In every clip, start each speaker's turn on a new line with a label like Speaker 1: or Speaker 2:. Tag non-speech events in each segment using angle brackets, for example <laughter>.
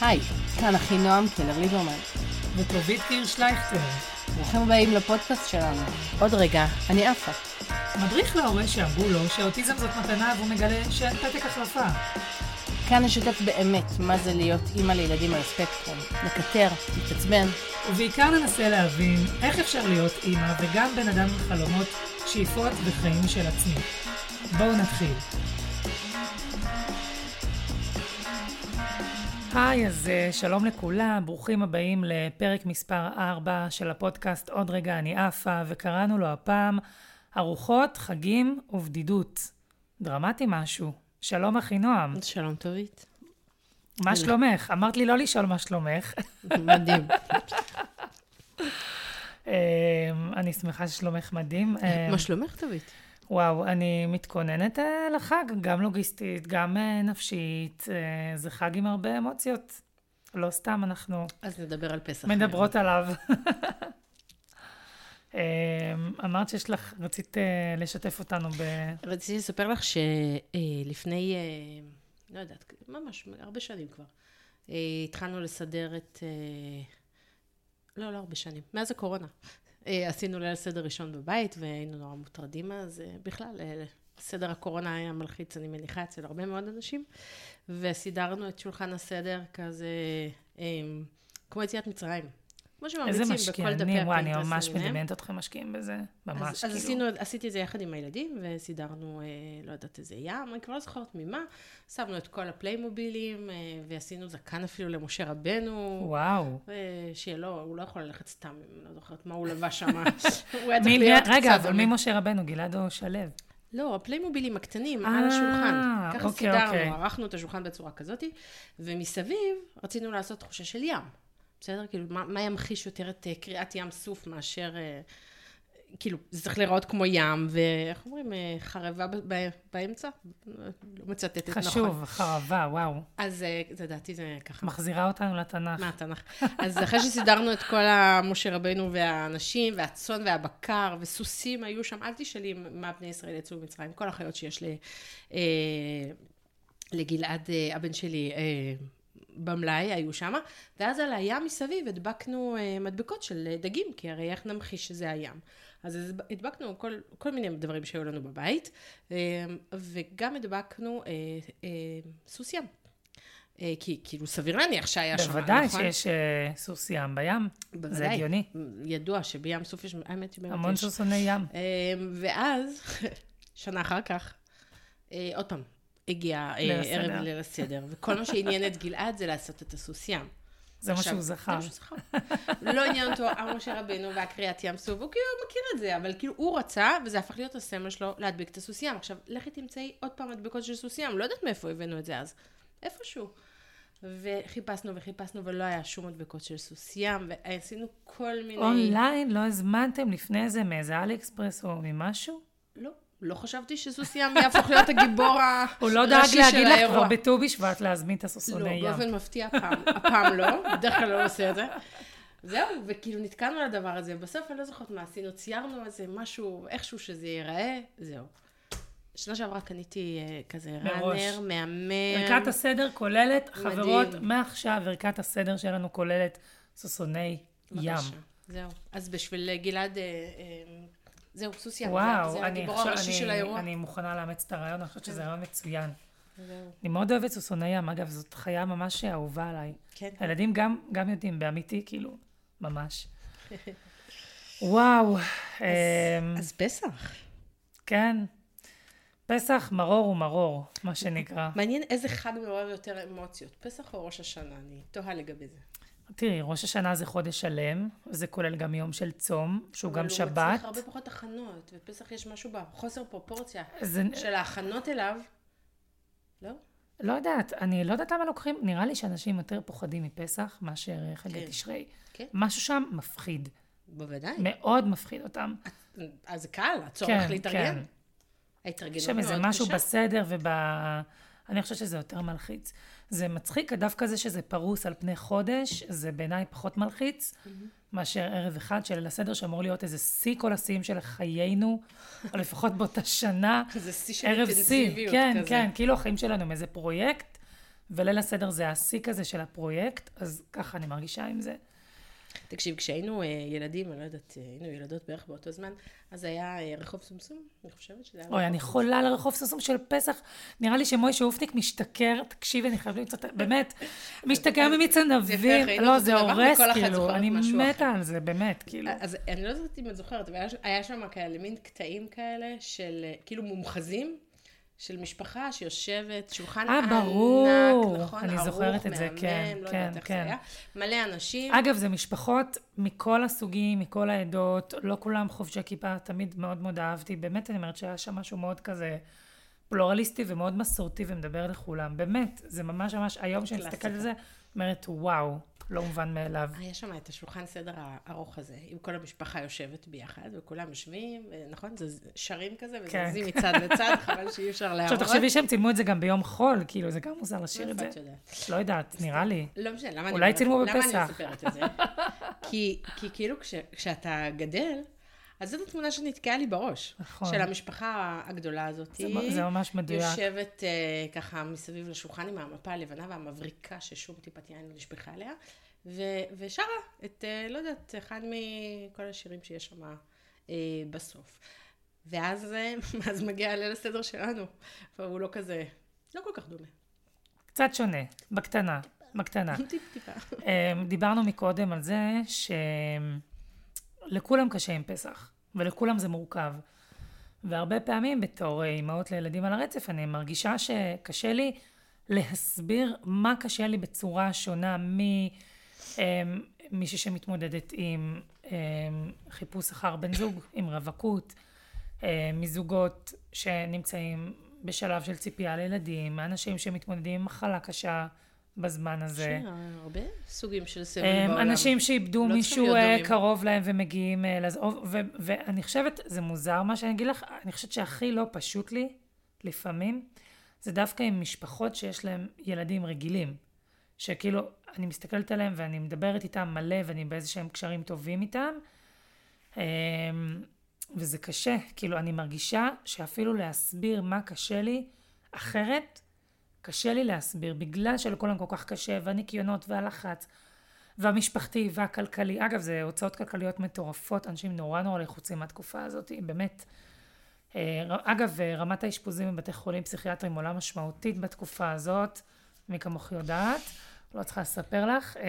Speaker 1: היי, כאן אחי נועם קלר ליברמן.
Speaker 2: וטובית קירשלייכטר.
Speaker 1: ברוכים הבאים לפודקאסט שלנו. עוד רגע, אני עפה.
Speaker 2: מדריך להורה שאמרו לו שאוטיזם זאת מתנה והוא מגלה שאין פתק החלפה.
Speaker 1: כאן נשתף באמת מה זה להיות אימא לילדים על הספקטרום. נקטר, נתעצבן.
Speaker 2: ובעיקר ננסה להבין איך אפשר להיות אימא וגם בן אדם עם חלומות, שאיפות וחיים של עצמי. בואו נתחיל. היי, אז אה, שלום לכולם, ברוכים הבאים לפרק מספר 4 של הפודקאסט עוד רגע אני עפה, וקראנו לו הפעם ארוחות, חגים ובדידות. דרמטי משהו. שלום אחי נועם.
Speaker 1: שלום טובית.
Speaker 2: מה שלומך? אמרת לי לא לשאול מה שלומך.
Speaker 1: מדהים. <laughs>
Speaker 2: אה, אני שמחה ששלומך מדהים.
Speaker 1: מה שלומך טובית?
Speaker 2: וואו, אני מתכוננת אה, לחג, גם לוגיסטית, גם אה, נפשית. אה, זה חג עם הרבה אמוציות. לא סתם אנחנו
Speaker 1: אז נדבר על פסח.
Speaker 2: מדברות עליו. <laughs> אה, אמרת שיש לך, רצית לשתף אותנו ב...
Speaker 1: רציתי לספר לך שלפני, לא יודעת, ממש הרבה שנים כבר, התחלנו לסדר את... לא, לא הרבה שנים, מאז הקורונה. אה, עשינו ליל סדר ראשון בבית והיינו נורא מוטרדים אז. אה, בכלל, אה, סדר הקורונה היה מלחיץ, אני מניחה, אצל הרבה מאוד אנשים. וסידרנו את שולחן הסדר כזה, כמו יציאת מצרים. כמו שממליצים בכל דפי
Speaker 2: משקיענים, וואי, אני ממש
Speaker 1: למיניהם.
Speaker 2: מדמיינת אתכם משקיעים בזה, ממש,
Speaker 1: אז,
Speaker 2: כאילו.
Speaker 1: אז עשינו, עשיתי את זה יחד עם הילדים, וסידרנו, אה, לא יודעת, איזה ים, אני כבר לא זוכרת ממה. שמנו את כל הפליימובילים, אה, ועשינו זקן אפילו למשה רבנו.
Speaker 2: וואו.
Speaker 1: אה, שיהיה לו, הוא לא יכול ללכת סתם, אני לא זוכרת מה הוא לבש שם. <laughs> הוא היה צריך להיות
Speaker 2: רגע,
Speaker 1: קצת
Speaker 2: אבל מי. משה רבנו? גלעד או שלו?
Speaker 1: לא, הפליימובילים הקטנים,
Speaker 2: אה,
Speaker 1: על השולחן. ככה
Speaker 2: אוקיי,
Speaker 1: סידרנו,
Speaker 2: אוקיי.
Speaker 1: ערכנו את השולחן בצורה כזאת, ומסביב רצינו לעשות תחושה של ים. בסדר? כאילו, מה, מה ימחיש יותר את אה, קריאת ים סוף מאשר... אה, כאילו, זה צריך להיראות כמו ים, ואיך אומרים, אה, חרבה ב- ב- באמצע? לא מצטטת נכון.
Speaker 2: חשוב, חרבה, וואו.
Speaker 1: אז לדעתי זה ככה.
Speaker 2: מחזירה אותנו לתנ"ך.
Speaker 1: מהתנ"ך. אז אחרי שסידרנו את כל המשה רבנו והאנשים, והצאן והבקר, וסוסים היו שם, אל תשאלי מה בני ישראל יצאו ממצרים, כל החיות שיש ל, לגלעד, הבן שלי, במלאי, היו שם, ואז על הים מסביב הדבקנו אה, מדבקות של אה, דגים, כי הרי איך נמחיש שזה הים. אז הדבקנו כל, כל מיני דברים שהיו לנו בבית, אה, וגם הדבקנו אה, אה, סוס ים. כי כאילו סביר להניח שהיה שם,
Speaker 2: בוודאי
Speaker 1: נכון?
Speaker 2: שיש אה, סוס ים בים. זה
Speaker 1: בוודאי.
Speaker 2: הגיוני.
Speaker 1: ידוע שבים סוף יש, האמת שבאמת
Speaker 2: המון
Speaker 1: יש.
Speaker 2: סוסוני ים.
Speaker 1: ואז, <laughs> שנה אחר כך, עוד פעם, הגיע אה. ערב ליל הסדר, וכל מה שעניין את גלעד זה לעשות את הסוס ים.
Speaker 2: זה מה שהוא
Speaker 1: זה
Speaker 2: זכר.
Speaker 1: מה שהוא זכר. לא עניין אותו המשה רבנו והקריאת ים סוף, הוא כאילו מכיר את זה, אבל כאילו הוא רצה, וזה הפך להיות הסמל שלו להדביק את הסוס ים. עכשיו, לכי תמצאי עוד פעם מדבקות של סוס ים, לא יודעת מאיפה הבאנו את זה אז, איפשהו. וחיפשנו וחיפשנו, ולא היה שום מדבקות של סוס ים, ועשינו כל מיני...
Speaker 2: אונליין לא הזמנתם לפני זה מאיזה אלי אקספרס או ממשהו?
Speaker 1: לא, לא חשבתי שסוס ים יהפוך להיות הגיבור הראשי <laughs>
Speaker 2: הוא לא דאג
Speaker 1: של
Speaker 2: להגיד לך
Speaker 1: האירוע.
Speaker 2: כבר בט"ו בשבט להזמין את
Speaker 1: לא,
Speaker 2: הסוסוני ים.
Speaker 1: באופן מפתיע הפעם, הפעם לא, בדרך כלל לא עושה את זה. זהו, וכאילו נתקענו על הדבר הזה, בסוף אני לא זוכרת מה עשינו, ציירנו איזה משהו, איכשהו שזה ייראה, זהו. שנה שעברה קניתי אה, כזה. ראנר, מהמר.
Speaker 2: ערכת הסדר כוללת. חברות, מעכשיו ערכת הסדר שלנו כוללת סוסוני ים.
Speaker 1: זהו. אז בשביל גלעד, אה, אה, זהו, סוס ים, זה-
Speaker 2: וואו,
Speaker 1: זה
Speaker 2: אני
Speaker 1: הגיבור הראשי של האירוע.
Speaker 2: אני מוכנה לאמץ את הרעיון, אני חושבת שזה רעיון מצוין. אני מאוד אוהבת סוסוני ים, אגב, זאת חיה ממש אהובה עליי.
Speaker 1: כן.
Speaker 2: הילדים גם, גם יודעים, באמיתי, כאילו, ממש. <laughs> וואו, אמ,
Speaker 1: אז פסח.
Speaker 2: כן. פסח מרור ומרור, מה שנקרא.
Speaker 1: מעניין איזה חג מעורר יותר אמוציות, פסח או ראש השנה, אני תוהה לגבי זה.
Speaker 2: תראי, ראש השנה זה חודש שלם, זה כולל גם יום של צום, שהוא גם
Speaker 1: אבל הוא
Speaker 2: שבת.
Speaker 1: מצריך הרבה פחות הכנות, ופסח יש משהו בחוסר פרופורציה
Speaker 2: זה,
Speaker 1: של ההכנות אליו. לא?
Speaker 2: לא יודעת, אני לא יודעת למה לוקחים, נראה לי שאנשים יותר פוחדים מפסח מאשר חגי
Speaker 1: כן.
Speaker 2: תשרי.
Speaker 1: כן.
Speaker 2: משהו שם מפחיד,
Speaker 1: בוודאי.
Speaker 2: מאוד מפחיד אותם.
Speaker 1: אז קל, הצורך
Speaker 2: כן,
Speaker 1: להתארגן.
Speaker 2: כן.
Speaker 1: ההתארגנות
Speaker 2: יש שם
Speaker 1: מאוד
Speaker 2: איזה משהו
Speaker 1: קשה.
Speaker 2: בסדר וב... אני חושבת שזה יותר מלחיץ. זה מצחיק, דווקא זה שזה פרוס על פני חודש, זה בעיניי פחות מלחיץ, מאשר ערב אחד של ליל הסדר, שאמור להיות איזה שיא כל השיאים של חיינו, או לפחות באותה שנה. <laughs>
Speaker 1: זה שיא של אינטנסיביות
Speaker 2: כן,
Speaker 1: כזה.
Speaker 2: כן, כאילו החיים שלנו הם איזה פרויקט, וליל הסדר זה השיא כזה של הפרויקט, אז ככה אני מרגישה עם זה.
Speaker 1: תקשיב, כשהיינו uh, ילדים, אני לא יודעת, uh, היינו ילדות בערך באותו זמן, אז היה uh, רחוב סומסום, אני חושבת שזה היה...
Speaker 2: אוי, אני חולה לרחוב סומסום של פסח. נראה לי שמוישה אופניק משתכר, תקשיבי, אני חייבת למצוא, באמת, משתכר ממיץ ענבים. לא, זה הורס, כאילו, אני מתה על זה, באמת, כאילו.
Speaker 1: אז אני לא יודעת אם את זוכרת, אבל היה שם כאלה מין קטעים כאלה של כאילו מומחזים. של משפחה שיושבת, שולחן
Speaker 2: ענק, ברור. נכון? אני זוכרת את זה, כן,
Speaker 1: לא
Speaker 2: כן,
Speaker 1: יודעת
Speaker 2: כן.
Speaker 1: איך זה היה. מלא אנשים.
Speaker 2: אגב, זה משפחות מכל הסוגים, מכל העדות, לא כולם חובשי כיפה, תמיד מאוד מאוד אהבתי. באמת, אני אומרת שהיה שם משהו מאוד כזה פלורליסטי ומאוד מסורתי ומדבר לכולם. באמת, זה ממש ממש, היום שאני מסתכלת על זה, אומרת, וואו, לא מובן מאליו.
Speaker 1: היה שם את השולחן סדר הארוך הזה, עם כל המשפחה יושבת ביחד, וכולם יושבים, נכון? זה שרים כזה,
Speaker 2: כן.
Speaker 1: וזזים מצד לצד, <laughs> חבל שאי אפשר להראות.
Speaker 2: עכשיו, תחשבי שהם צילמו את זה גם ביום חול, כאילו, זה גם מוזר לשיר את זה. לא יודעת, נראה לי.
Speaker 1: לא משנה, למה אני...
Speaker 2: אולי
Speaker 1: למה. מספרת את זה? <laughs> כי כאילו כש- כשאתה גדל, אז זאת התמונה שנתקעה לי בראש.
Speaker 2: נכון.
Speaker 1: של המשפחה הגדולה הזאת.
Speaker 2: זה זה ממש מדויק.
Speaker 1: יושבת אה, ככה מסביב לשולחן עם המפה הלבנה והמבריקה ששום טיפת יין לא נשפכה עליה, ו- ושרה את, אה, לא יודעת, אחד מכל השירים שיש שם אה, בסוף. ואז <laughs> אז מגיע ליל הסדר שלנו, והוא לא כזה, לא כל כך דומה.
Speaker 2: קצת שונה, בקטנה, בקטנה. <laughs>
Speaker 1: טיפ-טיפה.
Speaker 2: דיברנו מקודם על זה שלכולם קשה עם פסח, ולכולם זה מורכב. והרבה פעמים בתור אימהות לילדים על הרצף, אני מרגישה שקשה לי להסביר מה קשה לי בצורה שונה ממישהי שמתמודדת עם אמ, חיפוש אחר בן זוג, עם רווקות, אה, מזוגות שנמצאים בשלב של ציפייה לילדים, מאנשים שמתמודדים עם מחלה קשה בזמן הזה.
Speaker 1: שיר, הרבה סוגים של סבל
Speaker 2: אמ,
Speaker 1: בעולם.
Speaker 2: אנשים שאיבדו
Speaker 1: לא
Speaker 2: מישהו אה. קרוב להם ומגיעים אה, ואני חושבת, זה מוזר מה שאני אגיד לך, אני חושבת שהכי לא פשוט לי, לפעמים, זה דווקא עם משפחות שיש להם ילדים רגילים. שכאילו, אני מסתכלת עליהם ואני מדברת איתם מלא ואני באיזה שהם קשרים טובים איתם. אמ, וזה קשה, כאילו, אני מרגישה שאפילו להסביר מה קשה לי אחרת, קשה לי להסביר, בגלל שלכולם כל כך קשה, והניקיונות והלחץ, והמשפחתי והכלכלי. אגב, זה הוצאות כלכליות מטורפות, אנשים נורא נורא לחוצים מהתקופה הזאת, באמת. אה, אגב, אה, רמת האשפוזים בבתי חולים פסיכיאטריים עולה משמעותית בתקופה הזאת, מי כמוך יודעת, לא צריכה לספר לך. אה,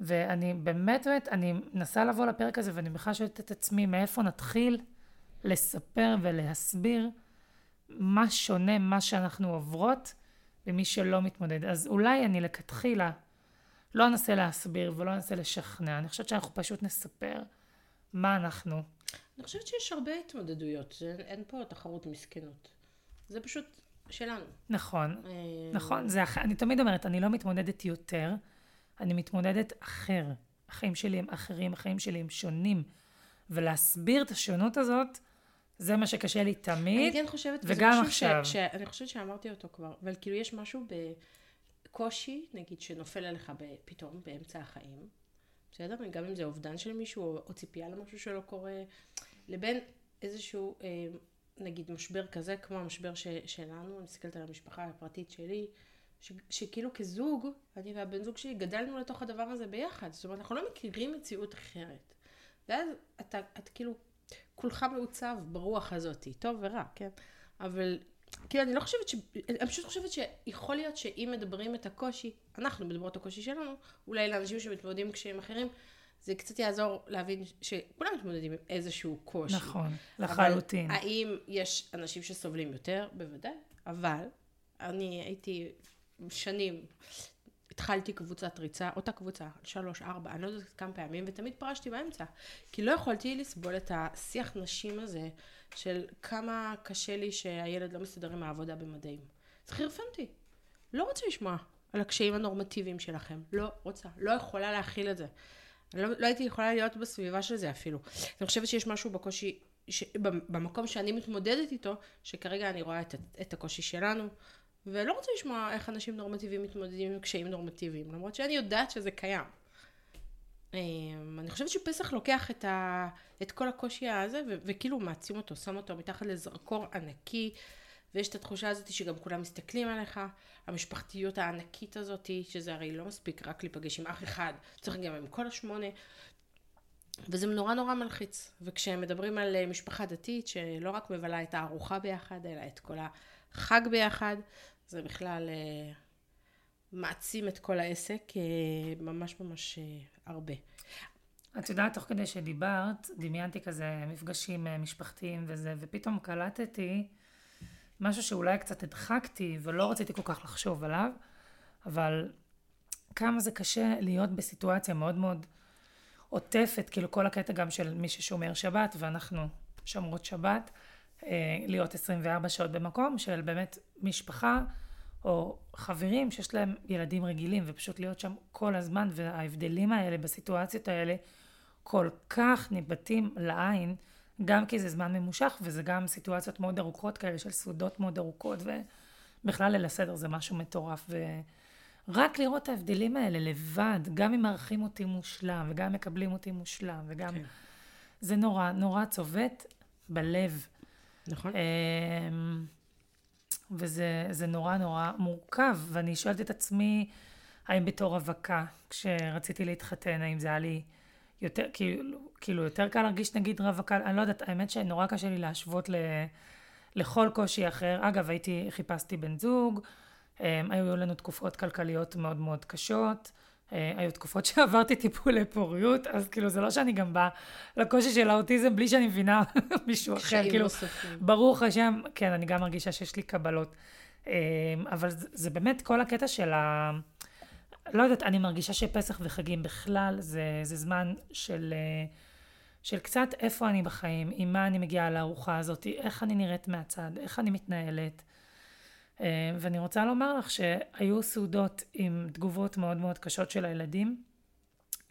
Speaker 2: ואני באמת, באמת, אני מנסה לבוא לפרק הזה ואני בכלל שואלת את עצמי מאיפה נתחיל לספר ולהסביר מה שונה מה שאנחנו עוברות במי שלא מתמודד. אז אולי אני לכתחילה לא אנסה להסביר ולא אנסה לשכנע, אני חושבת שאנחנו פשוט נספר מה אנחנו.
Speaker 1: אני חושבת שיש הרבה התמודדויות, אין פה תחרות מסכנות. זה פשוט שלנו.
Speaker 2: נכון,
Speaker 1: אה,
Speaker 2: נכון, זה, אני תמיד אומרת, אני לא מתמודדת יותר, אני מתמודדת אחר. החיים שלי הם אחרים, החיים שלי הם שונים. ולהסביר את השונות הזאת, זה מה שקשה לי
Speaker 1: אני
Speaker 2: תמיד.
Speaker 1: כן חושבת,
Speaker 2: וגם עכשיו.
Speaker 1: ש, ש, אני חושבת שאמרתי אותו כבר, אבל כאילו יש משהו בקושי, נגיד, שנופל עליך פתאום באמצע החיים, בסדר? גם אם זה אובדן של מישהו, או, או ציפייה למשהו שלא קורה, לבין איזשהו, אה, נגיד, משבר כזה, כמו המשבר ש, שלנו, אני מסתכלת על המשפחה הפרטית שלי, ש, שכאילו כזוג, אני והבן זוג שלי גדלנו לתוך הדבר הזה ביחד. זאת אומרת, אנחנו לא מכירים מציאות אחרת. ואז אתה, אתה כאילו, כולך מעוצב ברוח הזאת, טוב ורע, כן? אבל כאילו, אני לא חושבת ש... אני פשוט חושבת שיכול להיות שאם מדברים את הקושי, אנחנו מדברות את הקושי שלנו, אולי לאנשים שמתמודדים עם קשיים אחרים, זה קצת יעזור להבין שכולם מתמודדים עם איזשהו קושי.
Speaker 2: נכון,
Speaker 1: אבל
Speaker 2: לחלוטין.
Speaker 1: האם יש אנשים שסובלים יותר? בוודאי. אבל אני הייתי שנים, התחלתי קבוצת ריצה, אותה קבוצה, שלוש, ארבע, אני לא יודעת כמה פעמים, ותמיד פרשתי באמצע. כי לא יכולתי לסבול את השיח נשים הזה, של כמה קשה לי שהילד לא מסתדר עם העבודה במדעים. זה חירפן אותי. לא רוצה לשמוע על הקשיים הנורמטיביים שלכם. לא רוצה. לא יכולה להכיל את זה. לא, לא הייתי יכולה להיות בסביבה של זה אפילו. אני חושבת שיש משהו בקושי, ש, במקום שאני מתמודדת איתו, שכרגע אני רואה את, את הקושי שלנו, ולא רוצה לשמוע איך אנשים נורמטיביים מתמודדים עם קשיים נורמטיביים, למרות שאני יודעת שזה קיים. אמ, אני חושבת שפסח לוקח את, ה, את כל הקושי הזה, ו, וכאילו מעצים אותו, שם אותו מתחת לזרקור ענקי, ויש את התחושה הזאת שגם כולם מסתכלים עליך, המשפחתיות הענקית הזאת, שזה הרי לא מספיק רק להיפגש עם אח אחד, צריך גם עם כל השמונה, וזה נורא נורא מלחיץ. וכשהם מדברים על אה, משפחה דתית, שלא רק מבלה את הארוחה ביחד, אלא את כל החג ביחד, זה בכלל אה, מעצים את כל העסק אה, ממש ממש אה, הרבה.
Speaker 2: את יודעת, תוך כדי שדיברת, דמיינתי כזה מפגשים משפחתיים וזה, ופתאום קלטתי משהו שאולי קצת הדחקתי ולא רציתי כל כך לחשוב עליו, אבל כמה זה קשה להיות בסיטואציה מאוד מאוד עוטפת, כאילו כל הקטע גם של מי ששומר שבת, ואנחנו שומרות שבת, להיות 24 שעות במקום של באמת משפחה או חברים שיש להם ילדים רגילים, ופשוט להיות שם כל הזמן, וההבדלים האלה בסיטואציות האלה כל כך ניבטים לעין, גם כי זה זמן ממושך, וזה גם סיטואציות מאוד ארוכות כאלה של סעודות מאוד ארוכות, ובכלל ליל הסדר זה משהו מטורף. ורק לראות את ההבדלים האלה לבד, גם אם מארחים אותי מושלם, וגם מקבלים אותי מושלם, וגם... כן. זה נורא, נורא צובט בלב.
Speaker 1: נכון.
Speaker 2: אמ, וזה נורא נורא מורכב, ואני שואלת את עצמי, האם בתור רווקה, כשרציתי להתחתן, האם זה היה לי יותר, כאילו, כאילו יותר קל להרגיש נגיד רווקה, אני לא יודעת, האמת שנורא קשה לי להשוות ל, לכל קושי אחר. אגב, הייתי, חיפשתי בן זוג, הם, היו לנו תקופות כלכליות מאוד מאוד קשות. אה, היו תקופות שעברתי טיפולי פוריות, אז כאילו זה לא שאני גם באה לקושי של האוטיזם בלי שאני מבינה <laughs> מישהו אחר, כאילו, ברוך השם, כן, אני גם מרגישה שיש לי קבלות. אה, אבל זה, זה באמת כל הקטע של ה... לא יודעת, אני מרגישה שפסח וחגים בכלל זה, זה זמן של, אה, של קצת איפה אני בחיים, עם מה אני מגיעה לארוחה הזאת, איך אני נראית מהצד, איך אני מתנהלת. אה, ואני רוצה לומר לך שהיו סעודות עם תגובות מאוד מאוד קשות של הילדים,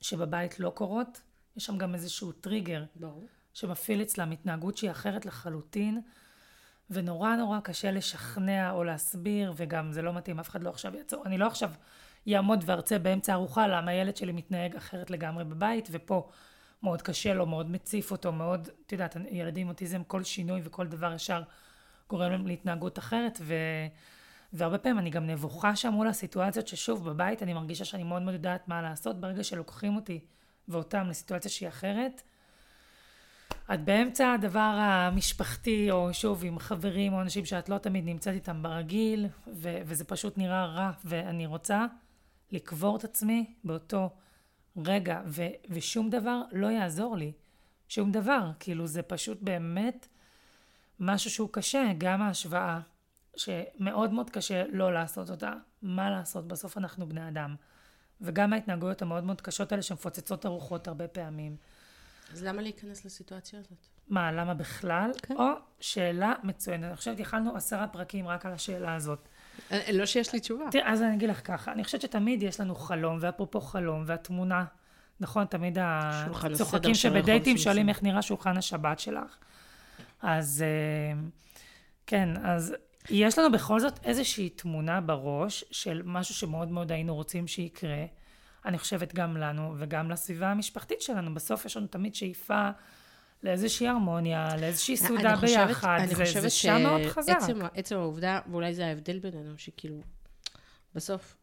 Speaker 2: שבבית לא קורות. יש שם גם איזשהו טריגר. ברור. שמפעיל אצלם התנהגות שהיא אחרת לחלוטין, ונורא נורא קשה לשכנע או להסביר, וגם זה לא מתאים, אף אחד לא עכשיו יעצור. אני לא עכשיו יעמוד וארצה באמצע ארוחה למה הילד שלי מתנהג אחרת לגמרי בבית, ופה מאוד קשה לו, מאוד מציף אותו, מאוד, את יודעת, ילדים עם אוטיזם, כל שינוי וכל דבר ישר גורם להתנהגות אחרת, ו... והרבה פעמים אני גם נבוכה שם מול הסיטואציות ששוב בבית אני מרגישה שאני מאוד מאוד יודעת מה לעשות ברגע שלוקחים אותי ואותם לסיטואציה שהיא אחרת. את באמצע הדבר המשפחתי או שוב עם חברים או אנשים שאת לא תמיד נמצאת איתם ברגיל ו- וזה פשוט נראה רע ואני רוצה לקבור את עצמי באותו רגע ו- ושום דבר לא יעזור לי שום דבר כאילו זה פשוט באמת משהו שהוא קשה, גם ההשוואה, שמאוד מאוד קשה לא לעשות אותה. מה לעשות? בסוף אנחנו בני אדם. וגם ההתנהגויות המאוד מאוד קשות האלה שמפוצצות ארוחות הרבה פעמים.
Speaker 1: אז למה להיכנס לסיטואציה הזאת?
Speaker 2: מה, למה בכלל? כן. או שאלה מצוינת. אני חושבת, יכלנו עשרה פרקים רק על השאלה הזאת.
Speaker 1: אה, לא שיש לי תשובה.
Speaker 2: תראה, אז אני אגיד לך ככה, אני חושבת שתמיד יש לנו חלום, ואפרופו חלום, והתמונה, נכון, תמיד הצוחקים שבדייטים שואלים איך נראה שולחן השבת שלך. אז אה, כן, אז יש לנו בכל זאת איזושהי תמונה בראש של משהו שמאוד מאוד היינו רוצים שיקרה. אני חושבת גם לנו וגם לסביבה המשפחתית שלנו. בסוף יש לנו תמיד שאיפה לאיזושהי הרמוניה, לאיזושהי סעודה ביחד.
Speaker 1: אני זה, חושבת זה שם מאוד חזק. עצם, עצם העובדה, ואולי זה ההבדל בינינו, שכאילו, בסוף,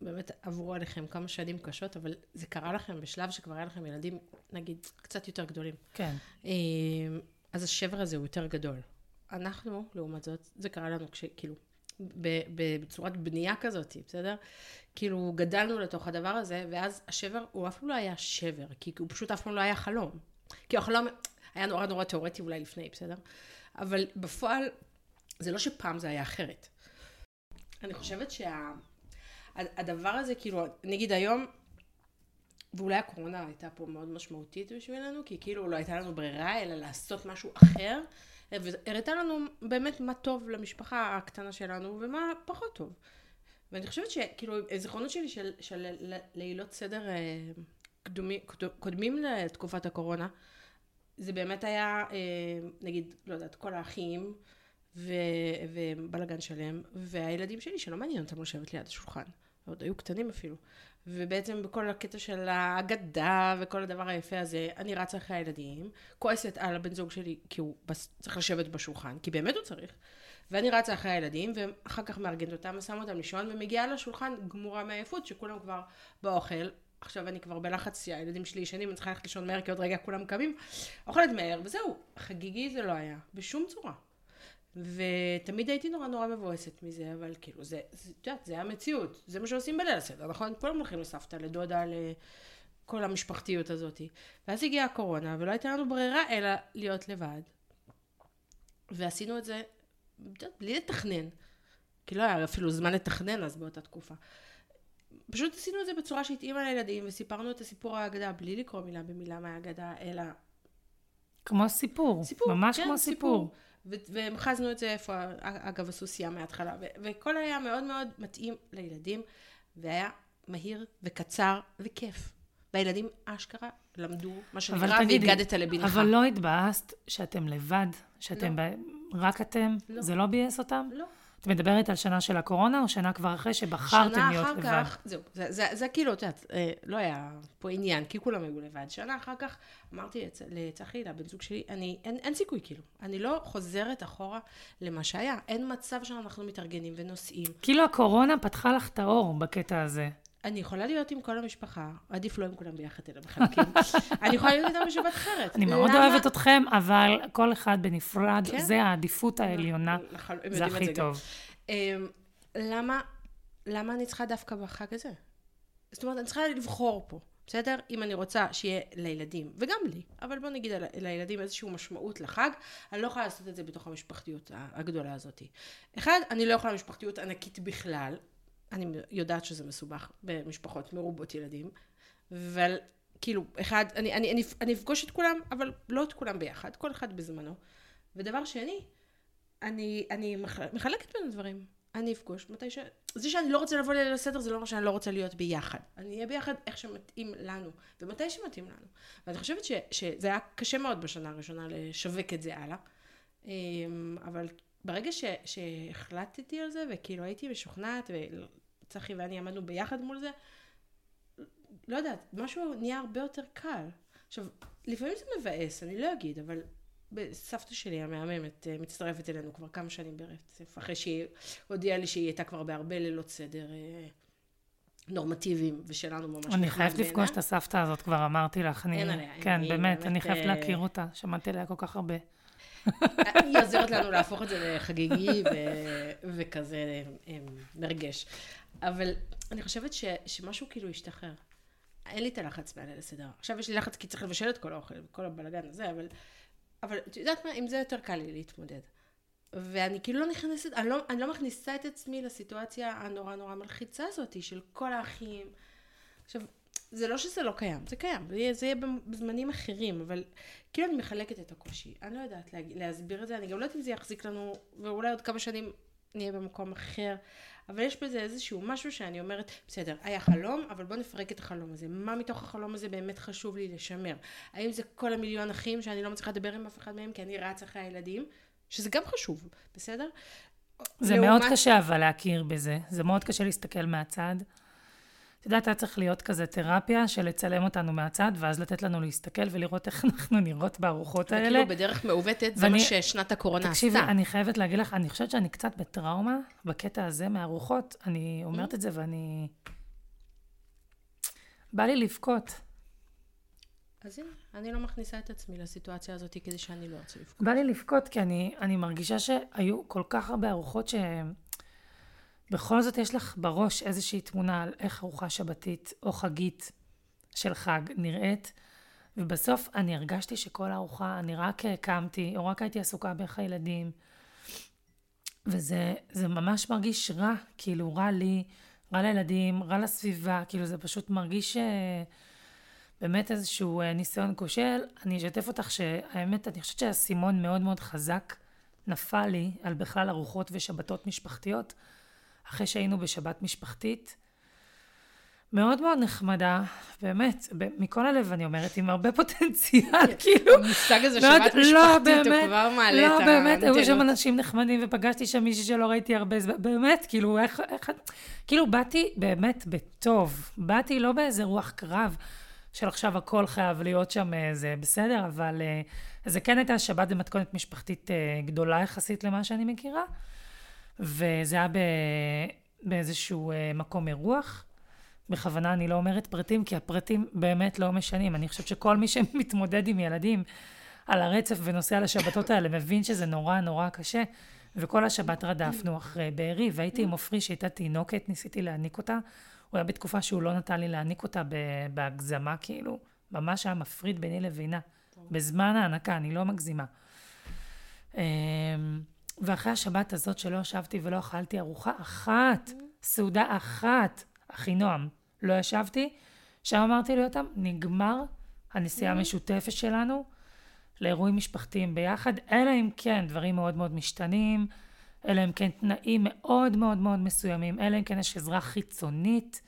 Speaker 1: באמת עברו עליכם כמה שנים קשות, אבל זה קרה לכם בשלב שכבר היה לכם ילדים, נגיד, קצת יותר גדולים.
Speaker 2: כן.
Speaker 1: אז השבר הזה הוא יותר גדול. אנחנו, לעומת זאת, זה קרה לנו כשכאילו, בצורת בנייה כזאת, בסדר? כאילו, גדלנו לתוך הדבר הזה, ואז השבר, הוא אף פעם לא היה שבר, כי הוא פשוט אף פעם לא היה חלום. כי החלום היה נורא נורא תיאורטי אולי לפני, בסדר? אבל בפועל, זה לא שפעם זה היה אחרת. אני חושבת שהדבר שה... הזה, כאילו, נגיד היום, ואולי הקורונה הייתה פה מאוד משמעותית בשבילנו, כי כאילו לא הייתה לנו ברירה, אלא לעשות משהו אחר, והראתה לנו באמת מה טוב למשפחה הקטנה שלנו, ומה פחות טוב. ואני חושבת שכאילו, הזיכרונות שלי של, של לילות סדר אה, קדומי, קודמים לתקופת הקורונה, זה באמת היה, אה, נגיד, לא יודעת, כל האחים, ובלאגן שלם, והילדים שלי שלא מעניין אותם לשבת ליד השולחן, עוד היו קטנים אפילו. ובעצם בכל הקטע של האגדה וכל הדבר היפה הזה, אני רצה אחרי הילדים, כועסת על הבן זוג שלי כי הוא. צריך לשבת בשולחן, כי באמת הוא צריך, ואני רצה אחרי הילדים, ואחר כך מארגנת אותם, ושמה אותם לישון, ומגיעה לשולחן גמורה מעייפות, שכולם כבר באוכל. עכשיו אני כבר בלחץ שהילדים שלי ישנים, אני צריכה ללכת לישון מהר, כי עוד רגע כולם קמים. אוכלת מהר, וזהו. חגיגי זה לא היה, בשום צורה. ותמיד הייתי נורא נורא מבואסת מזה, אבל כאילו, זה, את יודעת, זה המציאות, זה מה שעושים בליל הסדר, נכון? כולם הולכים לסבתא, לדודה, לכל המשפחתיות הזאת. ואז הגיעה הקורונה, ולא הייתה לנו ברירה אלא להיות לבד. ועשינו את זה, את יודעת, בלי לתכנן. כי לא היה אפילו זמן לתכנן אז באותה תקופה. פשוט עשינו את זה בצורה שהתאימה לילדים, וסיפרנו את הסיפור ההגדה בלי לקרוא מילה במילה מההגדה, אלא...
Speaker 2: כמו סיפור. סיפור, ממש כן, כמו סיפור. סיפור.
Speaker 1: והמחזנו את זה איפה, אגב, הסוסיה מההתחלה, וכל היה מאוד מאוד מתאים לילדים, והיה מהיר וקצר וכיף. והילדים אשכרה למדו, מה שנקרא, והגדת לבנך.
Speaker 2: אבל לא התבאסת שאתם לבד? שאתם, לא. ב... רק אתם? לא. זה לא ביאס אותם?
Speaker 1: לא.
Speaker 2: את מדברת על שנה של הקורונה, או שנה כבר אחרי שבחרתם להיות לבד?
Speaker 1: שנה אחר כך, זהו, זה, זה, זה כאילו, את יודעת, אה, לא היה פה עניין, כי כולם היו לבד. שנה אחר כך אמרתי לצ, לצחי, לבן זוג שלי, אני, אין, אין סיכוי כאילו. אני לא חוזרת אחורה למה שהיה. אין מצב שאנחנו מתארגנים ונוסעים.
Speaker 2: כאילו הקורונה פתחה לך את האור בקטע הזה.
Speaker 1: אני יכולה להיות עם כל המשפחה, עדיף לא עם כולם ביחד, אלא בחלקים. <laughs> אני יכולה להיות איתם בשבת אחרת.
Speaker 2: אני מאוד אוהבת אתכם, אבל כל אחד בנפרד, כן? זה העדיפות העליונה, זה הכי טוב.
Speaker 1: אמ, למה אני צריכה דווקא בחג הזה? זאת אומרת, אני צריכה לבחור פה, בסדר? אם אני רוצה שיהיה לילדים, וגם לי, אבל בוא נגיד לילדים איזושהי משמעות לחג, אני לא יכולה לעשות את זה בתוך המשפחתיות הגדולה הזאת. אחד, אני לא יכולה משפחתיות ענקית בכלל, אני יודעת שזה מסובך במשפחות מרובות ילדים, אבל כאילו, אחד, אני, אני, אני, אני אפגוש את כולם, אבל לא את כולם ביחד, כל אחד בזמנו. ודבר שני, אני, אני מחלקת בין הדברים. אני אפגוש מתי ש... זה שאני לא רוצה לבוא ליל הסדר, זה לא אומר שאני לא רוצה להיות ביחד. אני אהיה ביחד איך שמתאים לנו, ומתי שמתאים לנו. ואני חושבת ש, שזה היה קשה מאוד בשנה הראשונה לשווק את זה הלאה. אמ, אבל ברגע ש, שהחלטתי על זה, וכאילו הייתי משוכנעת, צחי ואני עמדנו ביחד מול זה, לא יודעת, משהו נהיה הרבה יותר קל. עכשיו, לפעמים זה מבאס, אני לא אגיד, אבל סבתא שלי המהממת אה, מצטרפת אלינו כבר כמה שנים ברצף, אחרי שהיא הודיעה לי שהיא הייתה כבר בהרבה לילות סדר אה, נורמטיביים, ושלנו ממש
Speaker 2: אני חייבת לפגוש את הסבתא הזאת, כבר אמרתי לך.
Speaker 1: אין עליה.
Speaker 2: כן, באמת, אני חייבת אה, להכיר אותה, שמעתי עליה כל כך הרבה.
Speaker 1: היא עוזרת לנו להפוך את זה לחגיגי וכזה מרגש. אבל אני חושבת ש, שמשהו כאילו השתחרר. אין לי את הלחץ מהליל הסדר. עכשיו יש לי לחץ כי צריך לבשל את כל האוכל, כל הבלאגן הזה, אבל, אבל את יודעת מה, עם זה יותר קל לי להתמודד. ואני כאילו לא נכנסת, אני לא, אני לא מכניסה את עצמי לסיטואציה הנורא נורא מלחיצה הזאת של כל האחים. עכשיו, זה לא שזה לא קיים, זה קיים, זה יהיה, זה יהיה בזמנים אחרים, אבל כאילו אני מחלקת את הקושי. אני לא יודעת לה, להסביר את זה, אני גם לא יודעת אם זה יחזיק לנו, ואולי עוד כמה שנים נהיה במקום אחר. אבל יש בזה איזשהו משהו שאני אומרת, בסדר, היה חלום, אבל בוא נפרק את החלום הזה. מה מתוך החלום הזה באמת חשוב לי לשמר? האם זה כל המיליון אחים שאני לא מצליחה לדבר עם אף אחד מהם כי אני רץ אחרי הילדים? שזה גם חשוב, בסדר?
Speaker 2: זה לעומת... מאוד קשה אבל להכיר בזה. זה מאוד קשה להסתכל מהצד. את יודעת, היה צריך להיות כזה תרפיה של לצלם אותנו מהצד, ואז לתת לנו להסתכל ולראות איך <laughs> אנחנו נראות בארוחות האלה.
Speaker 1: וכאילו בדרך מעוותת, זה מה ששנת הקורונה עשתה. תקשיבי,
Speaker 2: אני חייבת להגיד לך, אני חושבת שאני קצת בטראומה בקטע הזה מהארוחות. אני אומרת mm. את זה ואני... בא לי לבכות.
Speaker 1: אז הנה, אני לא מכניסה את עצמי לסיטואציה הזאת כדי שאני לא ארצה לבכות.
Speaker 2: בא לי לבכות, כי אני, אני מרגישה שהיו כל כך הרבה ארוחות ש... בכל זאת יש לך בראש איזושהי תמונה על איך ארוחה שבתית או חגית של חג נראית, ובסוף אני הרגשתי שכל הארוחה, אני רק קמתי, או רק הייתי עסוקה באיך הילדים, וזה ממש מרגיש רע, כאילו רע לי, רע לילדים, רע לסביבה, כאילו זה פשוט מרגיש אה, באמת איזשהו אה, ניסיון כושל. אני אשתף אותך שהאמת, אני חושבת שהאסימון מאוד מאוד חזק נפל לי על בכלל ארוחות ושבתות משפחתיות. אחרי שהיינו בשבת משפחתית. מאוד מאוד נחמדה, באמת, מכל הלב אני אומרת, עם הרבה <laughs> פוטנציאל, כאילו.
Speaker 1: המושג הזה שבת לא, משפחתית, הוא כבר מעלה
Speaker 2: לא, את ה... לא, באמת, היו שם אנשים נחמדים, ופגשתי שם מישהי שלא ראיתי הרבה זמן, באמת, כאילו, איך, איך, כאילו, באתי באמת בטוב, באתי לא באיזה רוח קרב, של עכשיו הכל חייב להיות שם, זה בסדר, אבל אה, זה כן הייתה שבת במתכונת משפחתית אה, גדולה יחסית למה שאני מכירה. וזה היה ב... באיזשהו אה, מקום אירוח. בכוונה אני לא אומרת פרטים, כי הפרטים באמת לא משנים. אני חושבת שכל מי שמתמודד עם ילדים על הרצף ונוסע לשבתות האלה, מבין שזה נורא נורא קשה. וכל השבת רדפנו אחרי בארי, והייתי עם עופרי שהייתה תינוקת, ניסיתי להעניק אותה. הוא היה בתקופה שהוא לא נתן לי להעניק אותה בהגזמה, כאילו, ממש היה מפריד ביני לבינה. בזמן ההנקה, אני לא מגזימה. ואחרי השבת הזאת שלא ישבתי ולא אכלתי ארוחה אחת, סעודה אחת, אחינועם, לא ישבתי, שם אמרתי ליותם, נגמר הנסיעה המשותפת שלנו לאירועים משפחתיים ביחד, אלא אם כן דברים מאוד מאוד משתנים, אלא אם כן תנאים מאוד מאוד מאוד מסוימים, אלא אם כן יש עזרה חיצונית,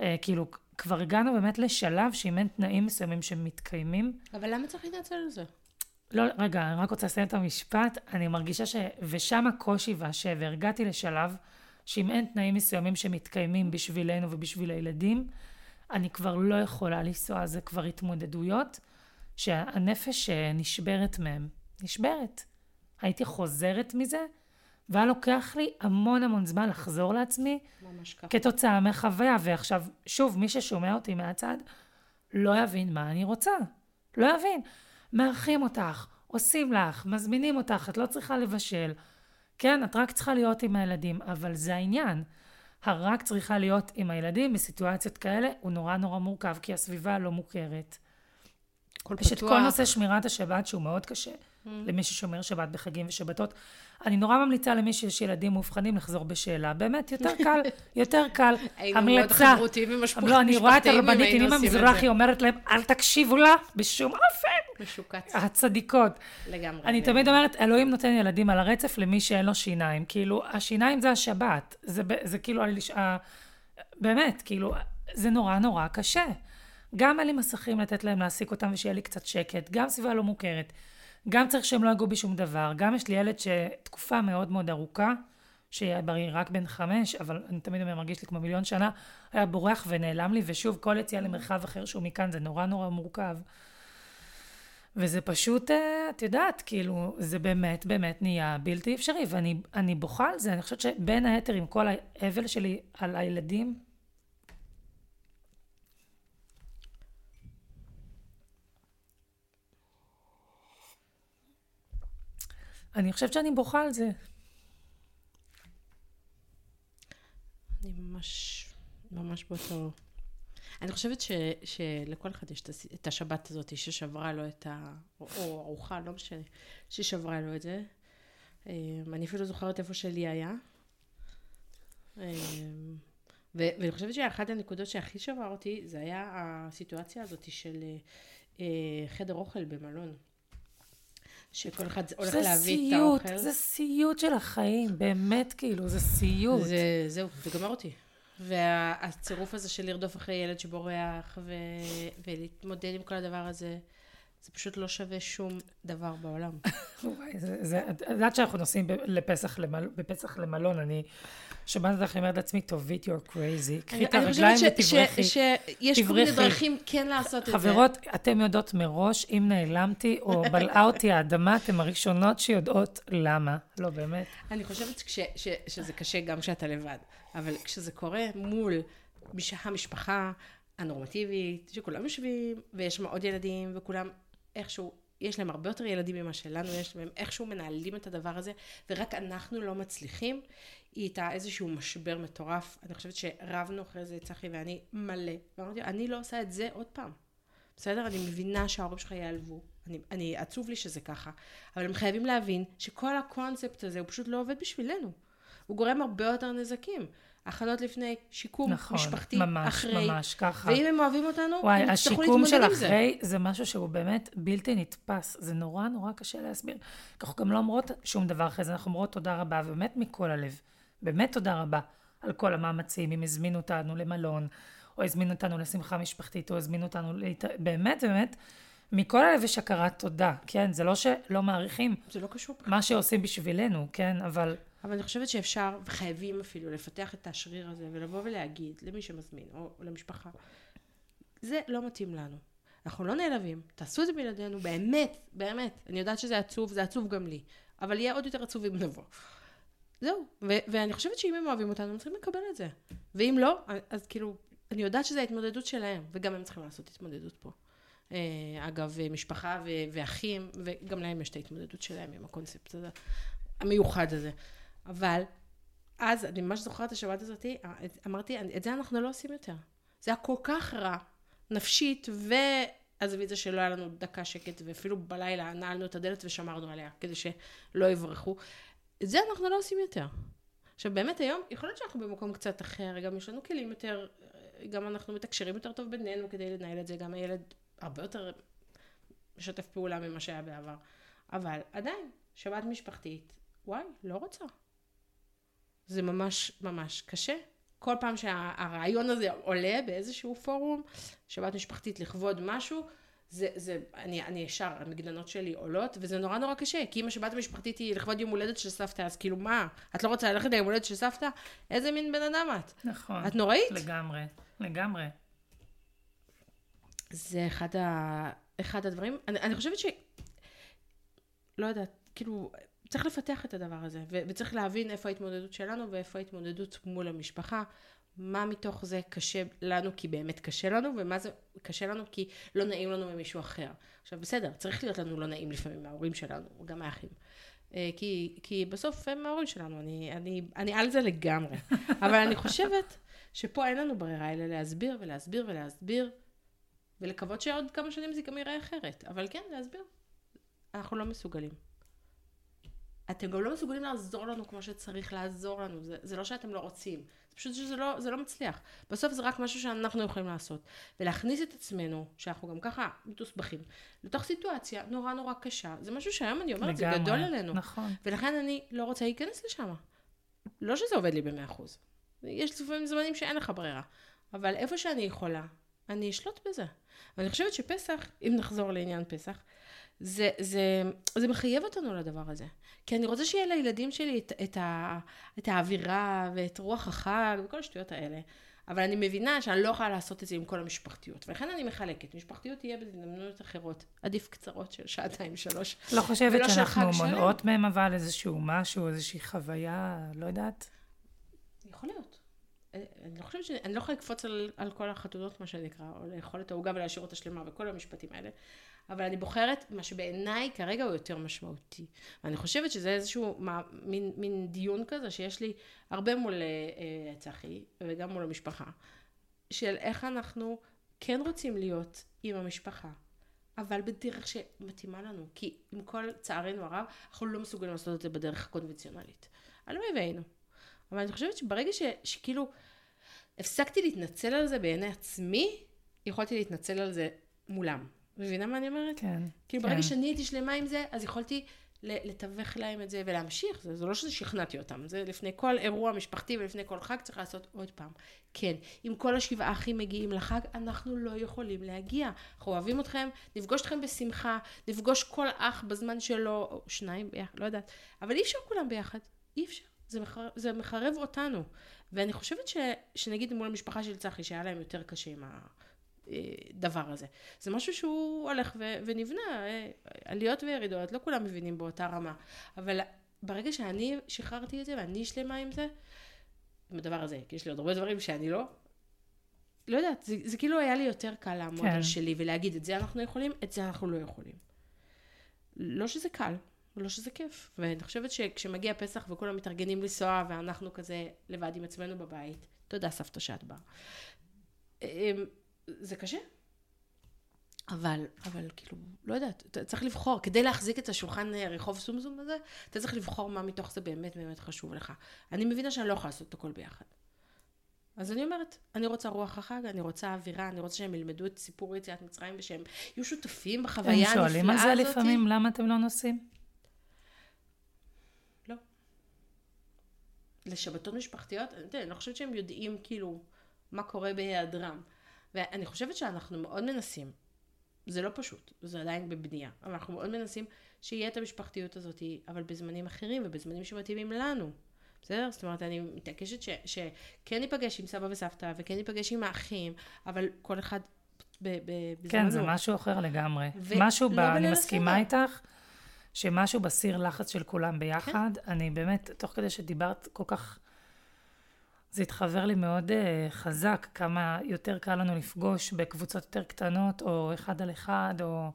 Speaker 2: אה, כאילו כבר הגענו באמת לשלב שאם אין תנאים מסוימים שמתקיימים.
Speaker 1: אבל למה צריך להתנצל על זה?
Speaker 2: לא, רגע, אני רק רוצה לסיים את המשפט. אני מרגישה ש... ושם הקושי והשבר. הגעתי לשלב שאם אין תנאים מסוימים שמתקיימים בשבילנו ובשביל הילדים, אני כבר לא יכולה לנסוע. זה כבר התמודדויות שהנפש נשברת מהם. נשברת. הייתי חוזרת מזה, והיה לוקח לי המון המון זמן לחזור לעצמי. כתוצאה מחוויה. ועכשיו, שוב, מי ששומע אותי מהצד, לא יבין מה אני רוצה. לא יבין. מארחים אותך, עושים לך, מזמינים אותך, את לא צריכה לבשל. כן, את רק צריכה להיות עם הילדים, אבל זה העניין. הרק צריכה להיות עם הילדים בסיטואציות כאלה, הוא נורא נורא מורכב, כי הסביבה לא מוכרת. יש פתוח. את כל נושא שמירת השבת, שהוא מאוד קשה. Mm. למי ששומר שבת בחגים ושבתות. אני נורא ממליצה למי שיש ילדים מאובחנים לחזור בשאלה. באמת, יותר <laughs> קל, יותר קל.
Speaker 1: היינו מאוד חברותיים ומשפחתיים
Speaker 2: לא, אני רואה את הרבנית אינימה מזרחי אומרת להם, אל תקשיבו לה בשום אופן.
Speaker 1: משוקץ.
Speaker 2: הצדיקות.
Speaker 1: לגמרי.
Speaker 2: אני תמיד אומרת, אלוהים נותן ילדים על הרצף למי שאין לו שיניים. כאילו, השיניים זה השבת. זה, זה כאילו, באמת, כאילו, זה נורא נורא קשה. גם אין לי מסכים לתת להם להעסיק אותם ושיהיה לי קצת שקט, גם סביבה לא מוכרת. גם צריך שהם לא יגעו בשום דבר. גם יש לי ילד שתקופה מאוד מאוד ארוכה, שהיה בריא רק בן חמש, אבל אני תמיד אומר, מרגיש לי כמו מיליון שנה, היה בורח ונעלם לי, ושוב, כל יציאה למרחב אחר שהוא מכאן, זה נורא נורא מורכב. וזה פשוט, אה, את יודעת, כאילו, זה באמת באמת נהיה בלתי אפשרי, ואני בוכה על זה, אני חושבת שבין היתר, עם כל האבל שלי על הילדים, אני חושבת שאני בוכה על זה.
Speaker 1: אני ממש, ממש באותו... אני חושבת ש, שלכל אחד יש את השבת הזאת ששברה לו את ה... או, ארוחה, לא משנה, ששברה לו את זה. אמ, אני אפילו זוכרת איפה שלי היה. אמ, ואני חושבת שאחת הנקודות שהכי שבר אותי, זה היה הסיטואציה הזאת של אה, חדר אוכל במלון. שכל אחד הולך להביא סיוט, את האוכל.
Speaker 2: זה סיוט של החיים, באמת, כאילו, זה סיוט.
Speaker 1: זה, זהו, זה גמר אותי. והצירוף הזה של לרדוף אחרי ילד שבורח, ו... ולהתמודד עם כל הדבר הזה, זה פשוט לא שווה שום דבר בעולם. <laughs>
Speaker 2: וואי, זה, זה, את יודעת שאנחנו נוסעים לפסח, למל, בפסח למלון, אני שומעת אותך, אני אומרת לעצמי, תובית, you're crazy, קחי את הרגליים ותברכי.
Speaker 1: שיש כל מיני דרכים כן לעשות את זה.
Speaker 2: חברות, אתן יודעות מראש, אם נעלמתי או <laughs> בלעה אותי האדמה, אתן הראשונות שיודעות למה. לא, באמת.
Speaker 1: אני חושבת שזה קשה גם כשאתה לבד, אבל כשזה קורה מול המשפחה הנורמטיבית, שכולם יושבים, ויש עוד ילדים, וכולם איכשהו, יש להם הרבה יותר ילדים ממה שלנו יש, והם איכשהו מנהלים את הדבר הזה, ורק אנחנו לא מצליחים. היא הייתה איזשהו משבר מטורף. אני חושבת שרבנו אחרי זה, צחי ואני, מלא. ואמרתי, אני לא עושה את זה עוד פעם. בסדר? אני מבינה שההורים שלך ייעלבו. אני, אני, עצוב לי שזה ככה. אבל הם חייבים להבין שכל הקונספט הזה הוא פשוט לא עובד בשבילנו. הוא גורם הרבה יותר נזקים. הכנות לפני, שיקום נכון, משפחתי
Speaker 2: ממש,
Speaker 1: אחרי.
Speaker 2: ממש, ממש, ככה.
Speaker 1: ואם הם אוהבים אותנו,
Speaker 2: וואי, הם יצטרכו להתמודד עם זה. השיקום של אחרי זה משהו שהוא באמת בלתי נתפס. זה נורא נורא קשה להסביר. אנחנו גם לא אומרות שום דבר אחרי זה, אנחנו אומרות תודה רבה, ובאמת מכל הלב. באמת תודה רבה על כל המאמצים, אם הזמינו אותנו למלון, או הזמינו אותנו לשמחה משפחתית, או הזמינו אותנו, להת... באמת, באמת, מכל הלב יש הכרת תודה, כן? זה לא שלא מעריכים.
Speaker 1: זה לא קשור.
Speaker 2: מה שעושים בשבילנו, כן? אבל...
Speaker 1: אבל אני חושבת שאפשר, וחייבים אפילו, לפתח את השריר הזה, ולבוא ולהגיד למי שמזמין, או למשפחה, זה לא מתאים לנו. אנחנו לא נעלבים, תעשו את זה בלעדינו, באמת, באמת. אני יודעת שזה עצוב, זה עצוב גם לי, אבל יהיה עוד יותר עצוב אם נבוא. זהו. ואני חושבת שאם הם אוהבים אותנו, הם צריכים לקבל את זה. ואם לא, אז כאילו, אני יודעת שזו ההתמודדות שלהם, וגם הם צריכים לעשות התמודדות פה. אה, אגב, משפחה ואחים, וגם להם יש את ההתמודדות שלהם עם הקונספט הזה, המיוחד הזה. אבל אז, אני ממש זוכרת את השבת הזאתי, אמרתי, את זה אנחנו לא עושים יותר. זה היה כל כך רע, נפשית, ועזבי את זה שלא היה לנו דקה שקט, ואפילו בלילה נעלנו את הדלת ושמרנו עליה, כדי שלא יברחו. את זה אנחנו לא עושים יותר. עכשיו, באמת היום, יכול להיות שאנחנו במקום קצת אחר, גם יש לנו כלים יותר, גם אנחנו מתקשרים יותר טוב בינינו כדי לנהל את זה, גם הילד הרבה יותר משתף פעולה ממה שהיה בעבר. אבל עדיין, שבת משפחתית, וואי, לא רוצה. זה ממש ממש קשה. כל פעם שהרעיון הזה עולה באיזשהו פורום, שבת משפחתית לכבוד משהו, זה, זה, אני, אני ישר, המגננות שלי עולות, וזה נורא נורא קשה, כי אם השבת המשפחתית היא לכבוד יום הולדת של סבתא, אז כאילו מה, את לא רוצה ללכת ליום הולדת של סבתא? איזה מין בן אדם את?
Speaker 2: נכון.
Speaker 1: את נוראית?
Speaker 2: לגמרי, לגמרי.
Speaker 1: זה אחד, ה, אחד הדברים, אני, אני חושבת ש... לא יודעת, כאילו, צריך לפתח את הדבר הזה, ו- וצריך להבין איפה ההתמודדות שלנו ואיפה ההתמודדות מול המשפחה, מה מתוך זה קשה לנו כי באמת קשה לנו, ומה זה קשה לנו כי לא נעים לנו ממישהו אחר. עכשיו בסדר, צריך להיות לנו לא נעים לפעמים מההורים שלנו, גם מהאחים. אה, כי, כי בסוף הם ההורים שלנו, אני, אני, אני על זה לגמרי. <laughs> אבל אני חושבת שפה אין לנו ברירה אלא להסביר ולהסביר ולהסביר, ולקוות שעוד כמה שנים זה גם ייראה אחרת. אבל כן, להסביר. אנחנו לא מסוגלים. אתם גם לא מסוגלים לעזור לנו כמו שצריך לעזור לנו, זה, זה לא שאתם לא רוצים, זה פשוט שזה לא, זה לא מצליח. בסוף זה רק משהו שאנחנו יכולים לעשות. ולהכניס את עצמנו, שאנחנו גם ככה מתוסבכים, לתוך סיטואציה נורא נורא קשה, זה משהו שהיום אני אומרת, לגמרי, זה גדול עלינו.
Speaker 2: נכון.
Speaker 1: ולכן אני לא רוצה להיכנס לשם. לא שזה עובד לי במאה אחוז. יש לפעמים זמנים שאין לך ברירה. אבל איפה שאני יכולה, אני אשלוט בזה. ואני חושבת שפסח, אם נחזור לעניין פסח, זה, זה, זה מחייב אותנו לדבר הזה. כי אני רוצה שיהיה לילדים שלי את, את, ה, את האווירה ואת רוח החג וכל השטויות האלה. אבל אני מבינה שאני לא יכולה לעשות את זה עם כל המשפחתיות. ולכן אני מחלקת. משפחתיות תהיה בהזדמנויות אחרות. עדיף קצרות של שעתיים, שלוש.
Speaker 2: לא חושבת שאנחנו מונעות מהם אבל איזשהו משהו, איזושהי חוויה, לא יודעת?
Speaker 1: יכול להיות. אני לא חושבת ש... אני לא יכולה לקפוץ על, על כל החתונות, מה שנקרא, או לאכול את העוגה ולהשאיר אותה שלמה וכל המשפטים האלה. אבל אני בוחרת מה שבעיניי כרגע הוא יותר משמעותי. ואני חושבת שזה איזשהו מה, מין, מין דיון כזה שיש לי הרבה מול אה, אה, צחי וגם מול המשפחה, של איך אנחנו כן רוצים להיות עם המשפחה, אבל בדרך שמתאימה לנו. כי עם כל צערנו הרב, אנחנו לא מסוגלים לעשות את זה בדרך הקונבנציונלית. הלוואי והיינו. אבל אני חושבת שברגע ש, שכאילו הפסקתי להתנצל על זה בעיני עצמי, יכולתי להתנצל על זה מולם. מבינה מה אני אומרת?
Speaker 2: כן.
Speaker 1: כאילו כן. ברגע שאני הייתי שלמה עם זה, אז יכולתי לתווך להם את זה ולהמשיך. זה, זה לא ששכנעתי אותם, זה לפני כל אירוע משפחתי ולפני כל חג צריך לעשות עוד פעם. כן, אם כל השבעה אחים מגיעים לחג, אנחנו לא יכולים להגיע. אנחנו אוהבים אתכם, נפגוש אתכם בשמחה, נפגוש כל אח בזמן שלו, או שניים ביחד, לא יודעת. אבל אי אפשר כולם ביחד, אי אפשר. זה, מחר, זה מחרב אותנו. ואני חושבת ש, שנגיד מול המשפחה של צחי, שהיה להם יותר קשה עם הדבר הזה. זה משהו שהוא הולך ו, ונבנה, אה, עליות וירידות, לא כולם מבינים באותה רמה. אבל ברגע שאני שחררתי את זה ואני שלמה עם זה, עם הדבר הזה, כי יש לי עוד הרבה דברים שאני לא, לא יודעת, זה, זה כאילו היה לי יותר קל לעמוד כן. על שלי ולהגיד, את זה אנחנו יכולים, את זה אנחנו לא יכולים. לא שזה קל, לא שזה כיף. ואני חושבת שכשמגיע פסח וכולם מתארגנים לנסוע, ואנחנו כזה לבד עם עצמנו בבית, תודה סבתא שאת באה. אמ, זה קשה. אבל, אבל כאילו, לא יודעת, אתה צריך לבחור, כדי להחזיק את השולחן אה, רחוב סומסום הזה, אתה צריך לבחור מה מתוך זה באמת באמת חשוב לך. אני מבינה שאני לא יכולה לעשות את הכל ביחד. אז אני אומרת, אני רוצה רוח החג, אני רוצה אווירה, אני רוצה שהם ילמדו את סיפור יציאת מצרים ושהם יהיו שותפים בחוויה הנפלאה הזאת.
Speaker 2: הם שואלים על זה לפעמים, למה אתם לא נוסעים?
Speaker 1: לשבתות משפחתיות, אני לא חושבת שהם יודעים כאילו מה קורה בהיעדרם. ואני חושבת שאנחנו מאוד מנסים, זה לא פשוט, זה עדיין בבנייה, אבל אנחנו מאוד מנסים שיהיה את המשפחתיות הזאת, אבל בזמנים אחרים ובזמנים שמתאימים לנו. בסדר? זאת אומרת, אני מתעקשת ש, שכן ניפגש עם סבא וסבתא, וכן ניפגש עם האחים, אבל כל אחד ב, ב,
Speaker 2: בזמנו. כן, זה משהו אחר לגמרי. ו- משהו, לא ב, אני מסכימה איתך, שמשהו בסיר לחץ של כולם ביחד. כן. אני באמת, תוך כדי שדיברת כל כך... זה התחבר לי מאוד uh, חזק, כמה יותר קל לנו לפגוש בקבוצות יותר קטנות, או אחד על אחד, או...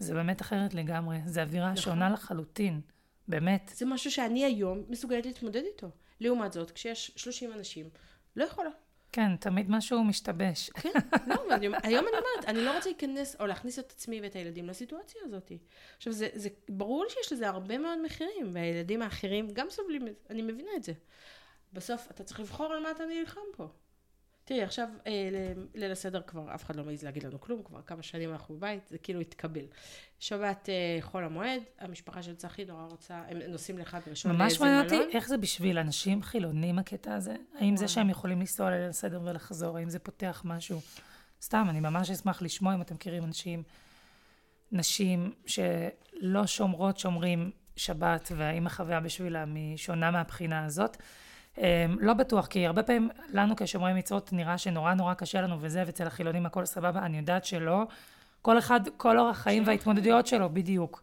Speaker 2: זה באמת אחרת לגמרי. זה אווירה נכון. שונה לחלוטין, באמת.
Speaker 1: זה משהו שאני היום מסוגלת להתמודד איתו. לעומת זאת, כשיש 30 אנשים, לא יכולה.
Speaker 2: כן, תמיד משהו משתבש.
Speaker 1: כן, לא, היום אני אומרת, אני לא רוצה להיכנס או להכניס את עצמי ואת הילדים לסיטואציה הזאת. עכשיו, זה, זה ברור לי שיש לזה הרבה מאוד מחירים, והילדים האחרים גם סובלים, אני מבינה את זה. בסוף אתה צריך לבחור על מה אתה נלחם פה. תראי, עכשיו אה, ליל הסדר כבר, אף אחד לא מעז להגיד לנו כלום, כבר כמה שנים אנחנו בבית, זה כאילו התקבל. שבת אה, חול המועד, המשפחה של צחי נורא רוצה, הם נוסעים לחג ראשון
Speaker 2: ממש מעניין אותי איך זה בשביל אנשים חילונים הקטע הזה? האם זה שהם יכולים לנסוע לליל הסדר ולחזור, האם זה פותח משהו? סתם, אני ממש אשמח לשמוע אם אתם מכירים אנשים, נשים שלא שומרות, שומרים שבת, והאם החוויה בשבילם היא שונה מהבחינה הזאת. אמ, לא בטוח, כי הרבה פעמים לנו כשומרי מצוות נראה שנורא נורא קשה לנו וזה, ואצל החילונים הכל סבבה, אני יודעת שלא. כל אחד, כל אורח חיים וההתמודדויות שלו, בדיוק.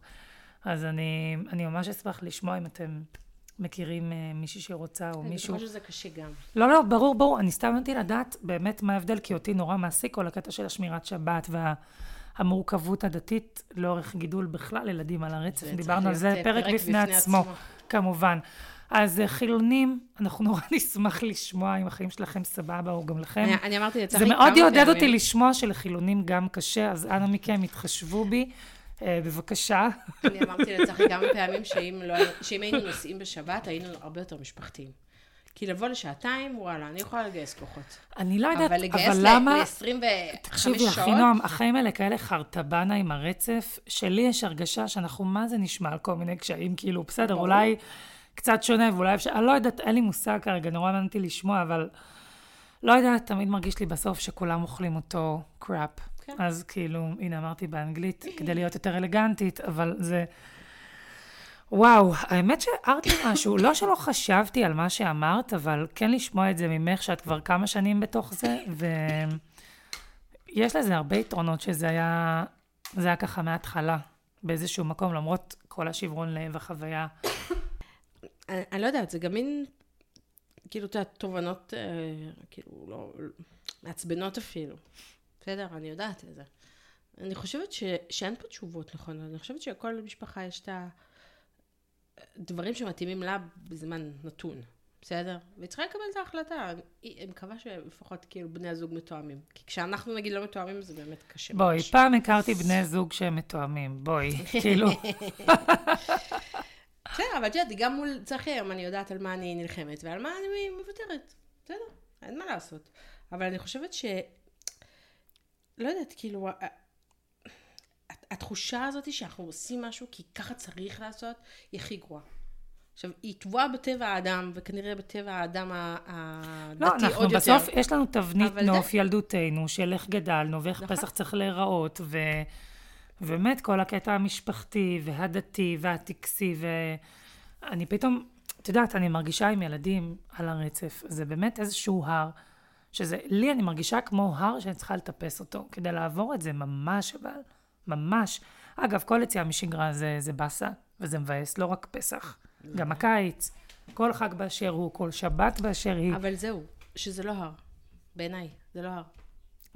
Speaker 2: אז אני, אני ממש אשמח לשמוע אם אתם מכירים uh, מישהי שרוצה או
Speaker 1: אני
Speaker 2: מישהו.
Speaker 1: אני חושבת שזה קשה גם.
Speaker 2: לא, לא, ברור, ברור. אני סתם נתתי לדעת באמת מה ההבדל, כי אותי נורא מעסיק כל הקטע של השמירת שבת והמורכבות וה, הדתית לאורך גידול בכלל ילדים על הרצף. דיברנו על זה פרק, פרק בפני, בפני עצמו, עצמו, כמובן. אז אה, חילונים, אנחנו נורא <laughs> נשמח לשמוע אם החיים שלכם סבבה, או גם לכם.
Speaker 1: אני, אני אמרתי
Speaker 2: לצחי כמה פעמים. זה מאוד יעודד אותי לשמוע שלחילונים גם קשה, אז אנא מכם, התחשבו בי. Uh, בבקשה. <laughs>
Speaker 1: אני אמרתי לצחי כמה פעמים שאם, לא, שאם היינו נוסעים בשבת, היינו הרבה יותר משפחתיים. כי לבוא לשעתיים, וואלה, אני יכולה לגייס כוחות.
Speaker 2: אני לא יודעת,
Speaker 1: אבל, אבל למה... אבל לגייס ל-25 שעות...
Speaker 2: תקשיבי, אחינועם, החיים האלה כאלה חרטבנה עם הרצף. שלי יש הרגשה שאנחנו, מה זה נשמע על כל מיני קשיים, כאילו, בסדר, אולי... קצת שונה, ואולי אפשר, אני לא יודעת, אין לי מושג כרגע, נורא מעניינתי לשמוע, אבל לא יודעת, תמיד מרגיש לי בסוף שכולם אוכלים אותו קראפ. כן. אז כאילו, הנה אמרתי באנגלית, כדי להיות יותר אלגנטית, אבל זה... וואו, האמת שהערת לי משהו, לא שלא חשבתי על מה שאמרת, אבל כן לשמוע את זה ממך, שאת כבר כמה שנים בתוך זה, ויש לזה הרבה יתרונות שזה היה, זה היה ככה מההתחלה, באיזשהו מקום, למרות כל השברון לב והחוויה
Speaker 1: אני, אני לא יודעת, זה גם מין, כאילו, את התובנות, אה, כאילו, לא, מעצבנות אפילו. בסדר, אני יודעת את זה. אני חושבת ש, שאין פה תשובות נכונות, אני חושבת שלכל משפחה יש את הדברים שמתאימים לה בזמן נתון, בסדר? והיא צריכה לקבל את ההחלטה. אני מקווה שלפחות כאילו בני הזוג מתואמים. כי כשאנחנו נגיד לא מתואמים זה באמת קשה.
Speaker 2: בואי, ממש. פעם הכרתי בני זוג שהם מתואמים, בואי, <laughs> כאילו. <laughs>
Speaker 1: בסדר, אבל את יודעת, גם מול צחי היום אני יודעת על מה אני נלחמת ועל מה אני מוותרת. בסדר, אין מה לעשות. אבל אני חושבת ש... לא יודעת, כאילו, התחושה הזאת שאנחנו עושים משהו כי ככה צריך לעשות, היא הכי גרועה. עכשיו, היא טבועה בטבע האדם, וכנראה בטבע האדם הדתי לא, עוד יותר. לא, אנחנו
Speaker 2: בסוף, יש לנו תבנית נוף. ילדותנו, של איך גדלנו, ואיך נכון. פסח צריך להיראות, ו... ובאמת כל הקטע המשפחתי והדתי והטקסי, ואני פתאום, את יודעת, אני מרגישה עם ילדים על הרצף, זה באמת איזשהו הר, שזה, לי אני מרגישה כמו הר שאני צריכה לטפס אותו, כדי לעבור את זה ממש, אבל, ממש. אגב, כל יציאה משגרה זה, זה באסה, וזה מבאס, לא רק פסח, גם הקיץ, כל חג באשר הוא, כל שבת באשר היא.
Speaker 1: אבל זהו, שזה לא הר, בעיניי, זה לא הר.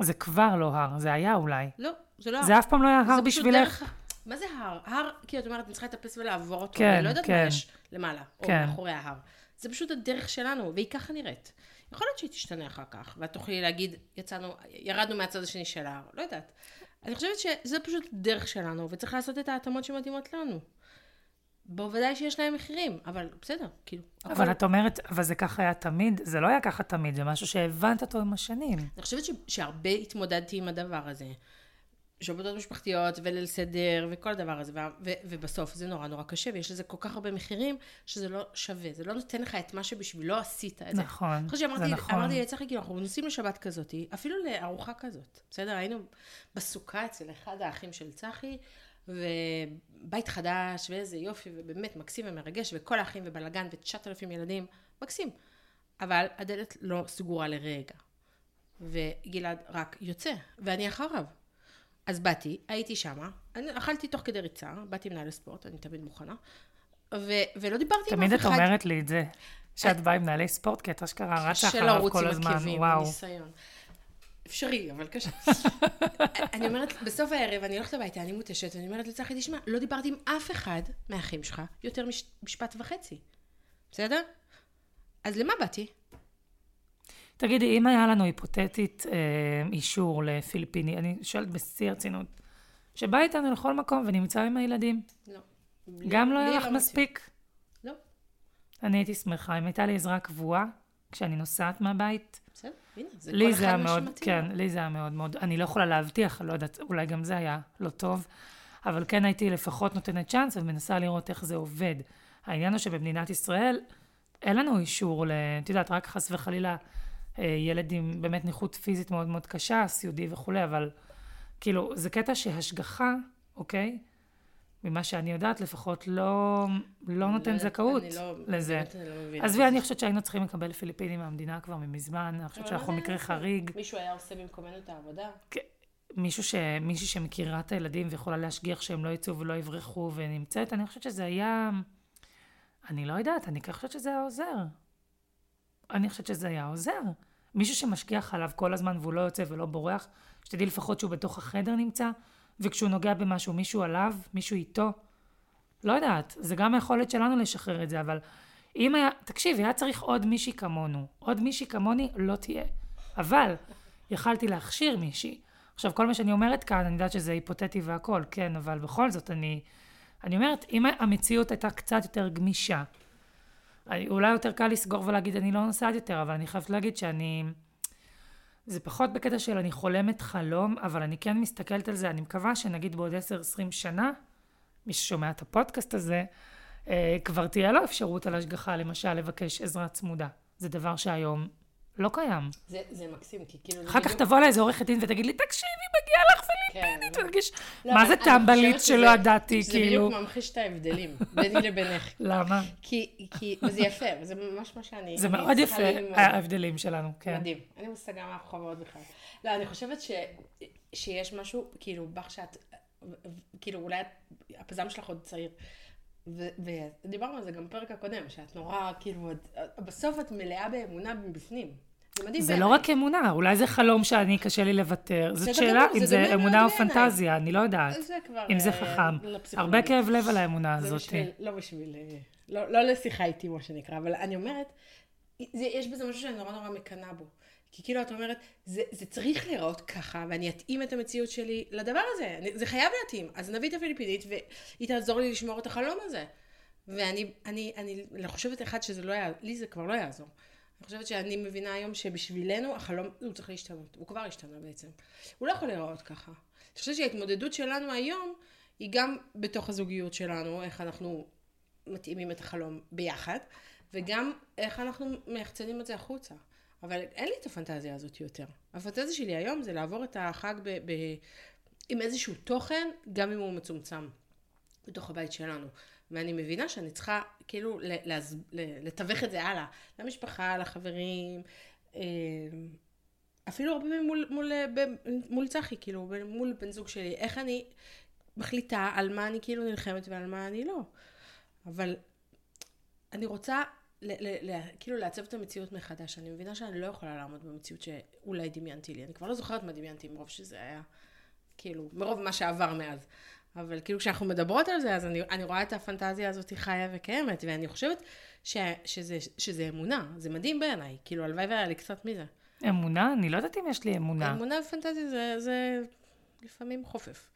Speaker 2: זה כבר לא הר, זה היה אולי.
Speaker 1: לא, זה לא הר.
Speaker 2: זה אף פעם לא היה הר בשבילך.
Speaker 1: דרך... מה זה הר? הר, כי את אומרת, אני צריכה לטפס ולעבור אותו, כן, אני לא יודעת כן. מה יש למעלה, כן. או מאחורי ההר. זה פשוט הדרך שלנו, והיא ככה נראית. יכול להיות שהיא תשתנה אחר כך, ואת תוכלי להגיד, יצאנו, ירדנו מהצד השני של ההר, לא יודעת. אני חושבת שזה פשוט דרך שלנו, וצריך לעשות את ההתאמות שמתאימות לנו. בוודאי שיש להם מחירים, אבל בסדר, כאילו.
Speaker 2: אבל הכל... את אומרת, אבל זה ככה היה תמיד? זה לא היה ככה תמיד, זה משהו שהבנת אותו עם השנים.
Speaker 1: אני חושבת ש... שהרבה התמודדתי עם הדבר הזה. שבתות משפחתיות וליל סדר וכל הדבר הזה, ו- ו- ובסוף זה נורא נורא קשה, ויש לזה כל כך הרבה מחירים, שזה לא שווה, זה לא נותן לך את מה שבשבילו עשית את זה.
Speaker 2: נכון,
Speaker 1: זה נכון. אמרתי לצחי, כאילו, אנחנו נוסעים לשבת כזאת, אפילו לארוחה כזאת, בסדר? היינו בסוכה אצל אחד האחים של צחי, ובית חדש, ואיזה יופי, ובאמת מקסים ומרגש, וכל האחים ובלאגן, ותשעת אלפים ילדים, מקסים. אבל הדלת לא סגורה לרגע. וגלעד רק יוצא, ואני אחריו. אז באתי, הייתי שמה, אני אכלתי תוך כדי ריצה, באתי מנהל הספורט, אני תמיד מוכנה, ו, ולא דיברתי עם
Speaker 2: תמיד
Speaker 1: אף
Speaker 2: את
Speaker 1: אחד.
Speaker 2: אומרת לי את זה, שאת באה עם מנהלי ספורט, כי את אשכרה רצה אחריו כל
Speaker 1: עם
Speaker 2: הזמן,
Speaker 1: עקבים,
Speaker 2: וואו.
Speaker 1: אפשרי, אבל קשה. <laughs> אני אומרת, בסוף הערב אני הולכת הביתה, אני מותשת, ואני אומרת לצחי, תשמע, לא דיברתי עם אף אחד מהאחים שלך יותר מש- משפט וחצי. בסדר? אז למה באתי?
Speaker 2: תגידי, אם היה לנו היפותטית אה, אישור לפיליפיני, אני שואלת בשיא הרצינות, שבא איתנו לכל מקום ונמצא עם הילדים,
Speaker 1: לא.
Speaker 2: גם לא היה לך
Speaker 1: מתאים.
Speaker 2: מספיק?
Speaker 1: לא.
Speaker 2: אני הייתי שמחה אם הייתה לי עזרה קבועה כשאני נוסעת מהבית.
Speaker 1: בסדר, הנה, זה
Speaker 2: לי זה היה מאוד, כן. לי זה היה מאוד מאוד, אני לא יכולה להבטיח, לא יודעת, אולי גם זה היה לא טוב, אבל כן הייתי לפחות נותנת צ'אנס ומנסה לראות איך זה עובד. העניין הוא שבמדינת ישראל אין לנו אישור. את יודעת, רק חס וחלילה אה, ילד עם באמת נכות פיזית מאוד מאוד קשה, סיעודי וכולי, אבל כאילו, זה קטע שהשגחה, אוקיי? ממה שאני יודעת לפחות, לא, לא נותן
Speaker 1: יודעת,
Speaker 2: זכאות
Speaker 1: אני לא-
Speaker 2: לזה.
Speaker 1: לא.
Speaker 2: עזבי, אני חושבת שהיינו צריכים לקבל פיליפינים מהמדינה כבר מזמן, אני חושבת שאנחנו מקרה
Speaker 1: זה?
Speaker 2: חריג.
Speaker 1: מישהו היה עושה במקומנו את העבודה?
Speaker 2: מישהו ש... מישהי שמכירה את הילדים ויכולה להשגיח שהם לא יצאו ולא יברחו ונמצאת, אני חושבת שזה היה... אני לא יודעת, אני ככה חושבת שזה היה עוזר. אני חושבת שזה היה עוזר. מישהו שמשגיח עליו כל הזמן והוא לא יוצא ולא בורח, שתדעי לפחות שהוא בתוך החדר נמצא, וכשהוא נוגע במשהו, מישהו עליו, מישהו איתו. לא יודעת, זה גם היכולת שלנו לשחרר את זה, אבל אם היה, תקשיבי, היה צריך עוד מישהי כמונו. עוד מישהי כמוני לא תהיה. אבל יכלתי להכשיר מישהי. עכשיו, כל מה שאני אומרת כאן, אני יודעת שזה היפותטי והכל, כן, אבל בכל זאת, אני, אני אומרת, אם המציאות הייתה קצת יותר גמישה, אולי יותר קל לסגור ולהגיד, אני לא נוסעת יותר, אבל אני חייבת להגיד שאני... זה פחות בקטע של אני חולמת חלום, אבל אני כן מסתכלת על זה, אני מקווה שנגיד בעוד 10-20 שנה, מי ששומע את הפודקאסט הזה, אה, כבר תהיה לו אפשרות על השגחה, למשל, לבקש עזרה צמודה. זה דבר שהיום לא קיים.
Speaker 1: זה, זה מקסים, כי כאילו...
Speaker 2: אחר כך
Speaker 1: בדיוק-
Speaker 2: תבוא לאיזה עורכת דין ותגיד לי, תקשיבי, מגיע לך פיליפינית,
Speaker 1: כן.
Speaker 2: ותרגיש,
Speaker 1: לא,
Speaker 2: מה זה טמבלית שלא ידעתי,
Speaker 1: זה
Speaker 2: כאילו?
Speaker 1: בדיוק ממחיש את ההבדלים ביני לבינך. <laughs>
Speaker 2: למה?
Speaker 1: כי, כי, וזה יפה, וזה ממש מה שאני...
Speaker 2: זה מאוד יפה. ההבדלים שלנו, כן.
Speaker 1: מדהים. אין לי מושג מה החברות בכלל. לא, אני חושבת שיש משהו, כאילו, בך שאת, כאילו, אולי הפזם שלך עוד צעיר. ודיברנו על זה גם בפרק הקודם, שאת נורא, כאילו, בסוף את מלאה באמונה מבפנים. זה מדהים
Speaker 2: זה לא רק אמונה, אולי זה חלום שאני, קשה לי לוותר. זאת שאלה
Speaker 1: גמור,
Speaker 2: אם
Speaker 1: זה
Speaker 2: זה אמונה או
Speaker 1: בעיניי.
Speaker 2: פנטזיה, אני לא יודעת.
Speaker 1: זה כבר...
Speaker 2: אם זה
Speaker 1: אה,
Speaker 2: חכם.
Speaker 1: לפסיכולוגיה.
Speaker 2: הרבה כאב לב על האמונה
Speaker 1: זה
Speaker 2: הזאת.
Speaker 1: בשביל, לא בשביל, אה, לא, לא לשיחה איתי, מה שנקרא, אבל אני אומרת, זה, יש בזה משהו שאני נורא נורא מקנאה בו. כי כאילו את אומרת, זה, זה צריך להיראות ככה, ואני אתאים את המציאות שלי לדבר הזה. זה חייב להתאים. אז נביא את הפיליפינית, והיא תעזור לי לשמור את החלום הזה. ואני אני, אני, אני חושבת אחד שזה לא יעזור, לי זה כבר לא יעזור. אני חושבת שאני מבינה היום שבשבילנו החלום, הוא צריך להשתנות. הוא כבר השתנה בעצם. הוא לא יכול להיראות ככה. אני חושבת שההתמודדות שלנו היום, היא גם בתוך הזוגיות שלנו, איך אנחנו מתאימים את החלום ביחד, וגם איך אנחנו מייחצנים את זה החוצה. אבל אין לי את הפנטזיה הזאת יותר. הפנטזיה שלי היום זה לעבור את החג ב- ב- עם איזשהו תוכן, גם אם הוא מצומצם, בתוך הבית שלנו. ואני מבינה שאני צריכה כאילו לתווך את זה הלאה, למשפחה, לחברים, אה, אפילו הרבה פעמים מול, מול, מול צחי, כאילו, מול בן זוג שלי, איך אני מחליטה על מה אני כאילו נלחמת ועל מה אני לא. אבל אני רוצה ל- ל- ל- כאילו לעצב את המציאות מחדש. אני מבינה שאני לא יכולה לעמוד במציאות שאולי דמיינתי לי. אני כבר לא זוכרת מה דמיינתי מרוב שזה היה, כאילו, מרוב מה שעבר מאז. אבל כאילו כשאנחנו מדברות על זה, אז אני, אני רואה את הפנטזיה הזאת חיה וקיימת, ואני חושבת ש, שזה, שזה אמונה. זה מדהים בעיניי. כאילו, הלוואי והיה לי קצת מזה.
Speaker 2: אמונה? אני לא יודעת אם יש לי אמונה.
Speaker 1: אמונה ופנטזיה זה, זה לפעמים חופף.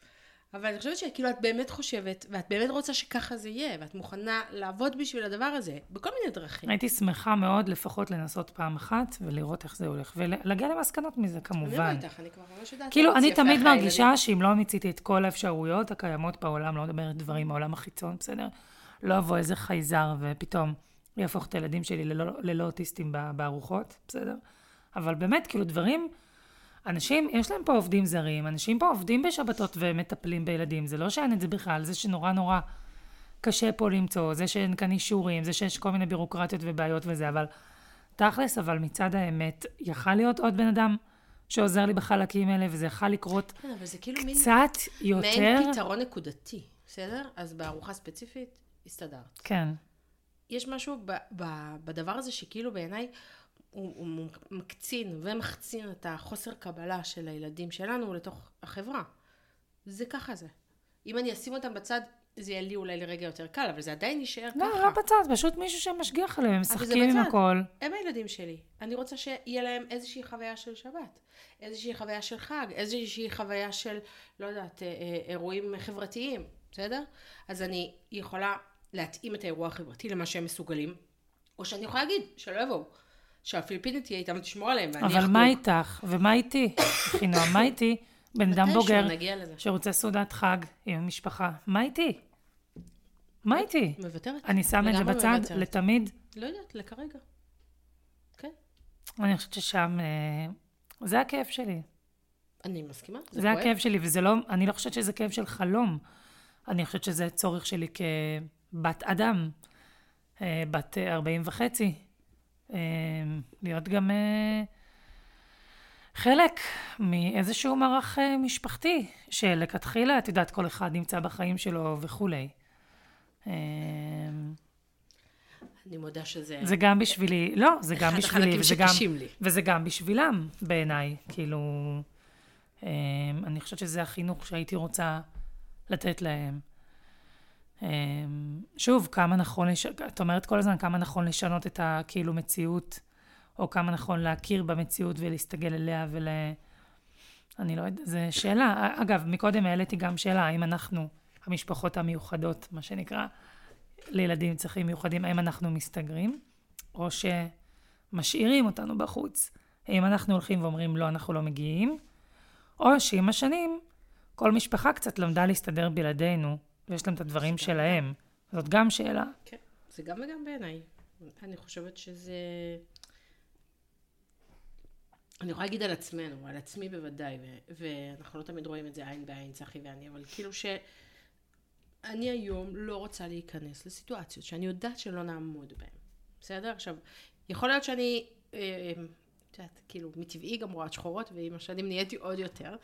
Speaker 1: אבל אני חושבת שכאילו את באמת חושבת, ואת באמת רוצה שככה זה יהיה, ואת מוכנה לעבוד בשביל הדבר הזה, בכל מיני דרכים.
Speaker 2: הייתי שמחה מאוד לפחות לנסות פעם אחת ולראות איך זה הולך, ולהגיע למסקנות מזה
Speaker 1: אני
Speaker 2: כמובן.
Speaker 1: לא איתך, אני כבר ממש יודעת.
Speaker 2: כאילו, אני תמיד מרגישה. שאם לא מיציתי את כל האפשרויות הקיימות בעולם, לא מדברת דברים מהעולם החיצון, בסדר? לא אבוא איזה חייזר ופתאום יהפוך את הילדים שלי ללא, ללא אוטיסטים בארוחות, בסדר? אבל באמת, כאילו, דברים... אנשים, יש להם פה עובדים זרים, אנשים פה עובדים בשבתות ומטפלים בילדים, זה לא שאין את זה בכלל, זה שנורא נורא קשה פה למצוא, זה שאין כאן אישורים, זה שיש כל מיני בירוקרטיות ובעיות וזה, אבל תכלס, אבל מצד האמת, יכל להיות עוד בן אדם שעוזר לי בחלקים האלה, וזה יכול לקרות
Speaker 1: כן, אבל זה כאילו מין...
Speaker 2: קצת יותר.
Speaker 1: מעין פתרון נקודתי, בסדר? אז בארוחה ספציפית, הסתדרת.
Speaker 2: כן.
Speaker 1: יש משהו ב, ב, בדבר הזה שכאילו בעיניי הוא, הוא מקצין ומחצין את החוסר קבלה של הילדים שלנו לתוך החברה. זה ככה זה. אם אני אשים אותם בצד, זה יהיה לי אולי לרגע יותר קל, אבל זה עדיין יישאר
Speaker 2: לא,
Speaker 1: ככה.
Speaker 2: לא בצד, פשוט מישהו שמשגיח עליהם, משחקים עם. הכל.
Speaker 1: הם הילדים שלי. אני רוצה שיהיה להם איזושהי חוויה של שבת, איזושהי חוויה של חג, איזושהי חוויה של, לא יודעת, אה, אה, אירועים חברתיים, בסדר? אז אני יכולה להתאים את האירוע החברתי למה שהם מסוגלים, או שאני יכולה להגיד שלא יבואו. שהפיליפינית תהיה איתם ותשמור עליהם, ואני
Speaker 2: אבל מה איתך? ומה איתי? אחינועם, מה איתי? בן אדם בוגר. שרוצה סעודת חג עם המשפחה. מה איתי? מה איתי?
Speaker 1: מוותרת.
Speaker 2: אני שמה את זה בצד. לתמיד.
Speaker 1: לא יודעת, לכרגע. כן,
Speaker 2: אני חושבת ששם... אה, זה הכאב שלי.
Speaker 1: אני מסכימה, זה.
Speaker 2: הכאב שלי, וזה לא... אני לא חושבת שזה כאב של חלום. אני חושבת שזה צורך שלי כבת אדם, אה, בת אה, 40 וחצי. אה, להיות גם אה, חלק מאיזשהו מערך אה, משפחתי, שלכתחילה, את יודעת, כל אחד נמצא בחיים שלו וכולי. אה,
Speaker 1: אני מודה שזה...
Speaker 2: זה גם בשבילי, לא, זה גם בשבילי, וזה גם,
Speaker 1: לי.
Speaker 2: וזה גם בשבילם, בעיניי. כאילו, אה, אני חושבת שזה החינוך שהייתי רוצה לתת להם. אה, שוב, כמה נכון, לש... את אומרת כל הזמן כמה נכון לשנות את הכאילו מציאות, או כמה נכון להכיר במציאות ולהסתגל אליה ול... אני לא יודעת, זו שאלה. אגב, מקודם העליתי גם שאלה, האם אנחנו, המשפחות המיוחדות, מה שנקרא, לילדים עם צרכים מיוחדים, האם אנחנו מסתגרים, או שמשאירים אותנו בחוץ. האם אנחנו הולכים ואומרים, לא, אנחנו לא מגיעים, או שעם השנים, כל משפחה קצת למדה להסתדר בלעדינו, ויש להם את הדברים שלהם. זאת גם שאלה.
Speaker 1: כן, זה גם וגם בעיניי. אני חושבת שזה... אני יכולה להגיד על עצמנו, על עצמי בוודאי, ו- ואנחנו לא תמיד רואים את זה עין בעין, צחי ואני, אבל כאילו שאני היום לא רוצה להיכנס לסיטואציות שאני יודעת שלא נעמוד בהן, בסדר? עכשיו, יכול להיות שאני, אה, את יודעת, כאילו, מטבעי גם רואת שחורות, ועם השנים נהייתי עוד יותר.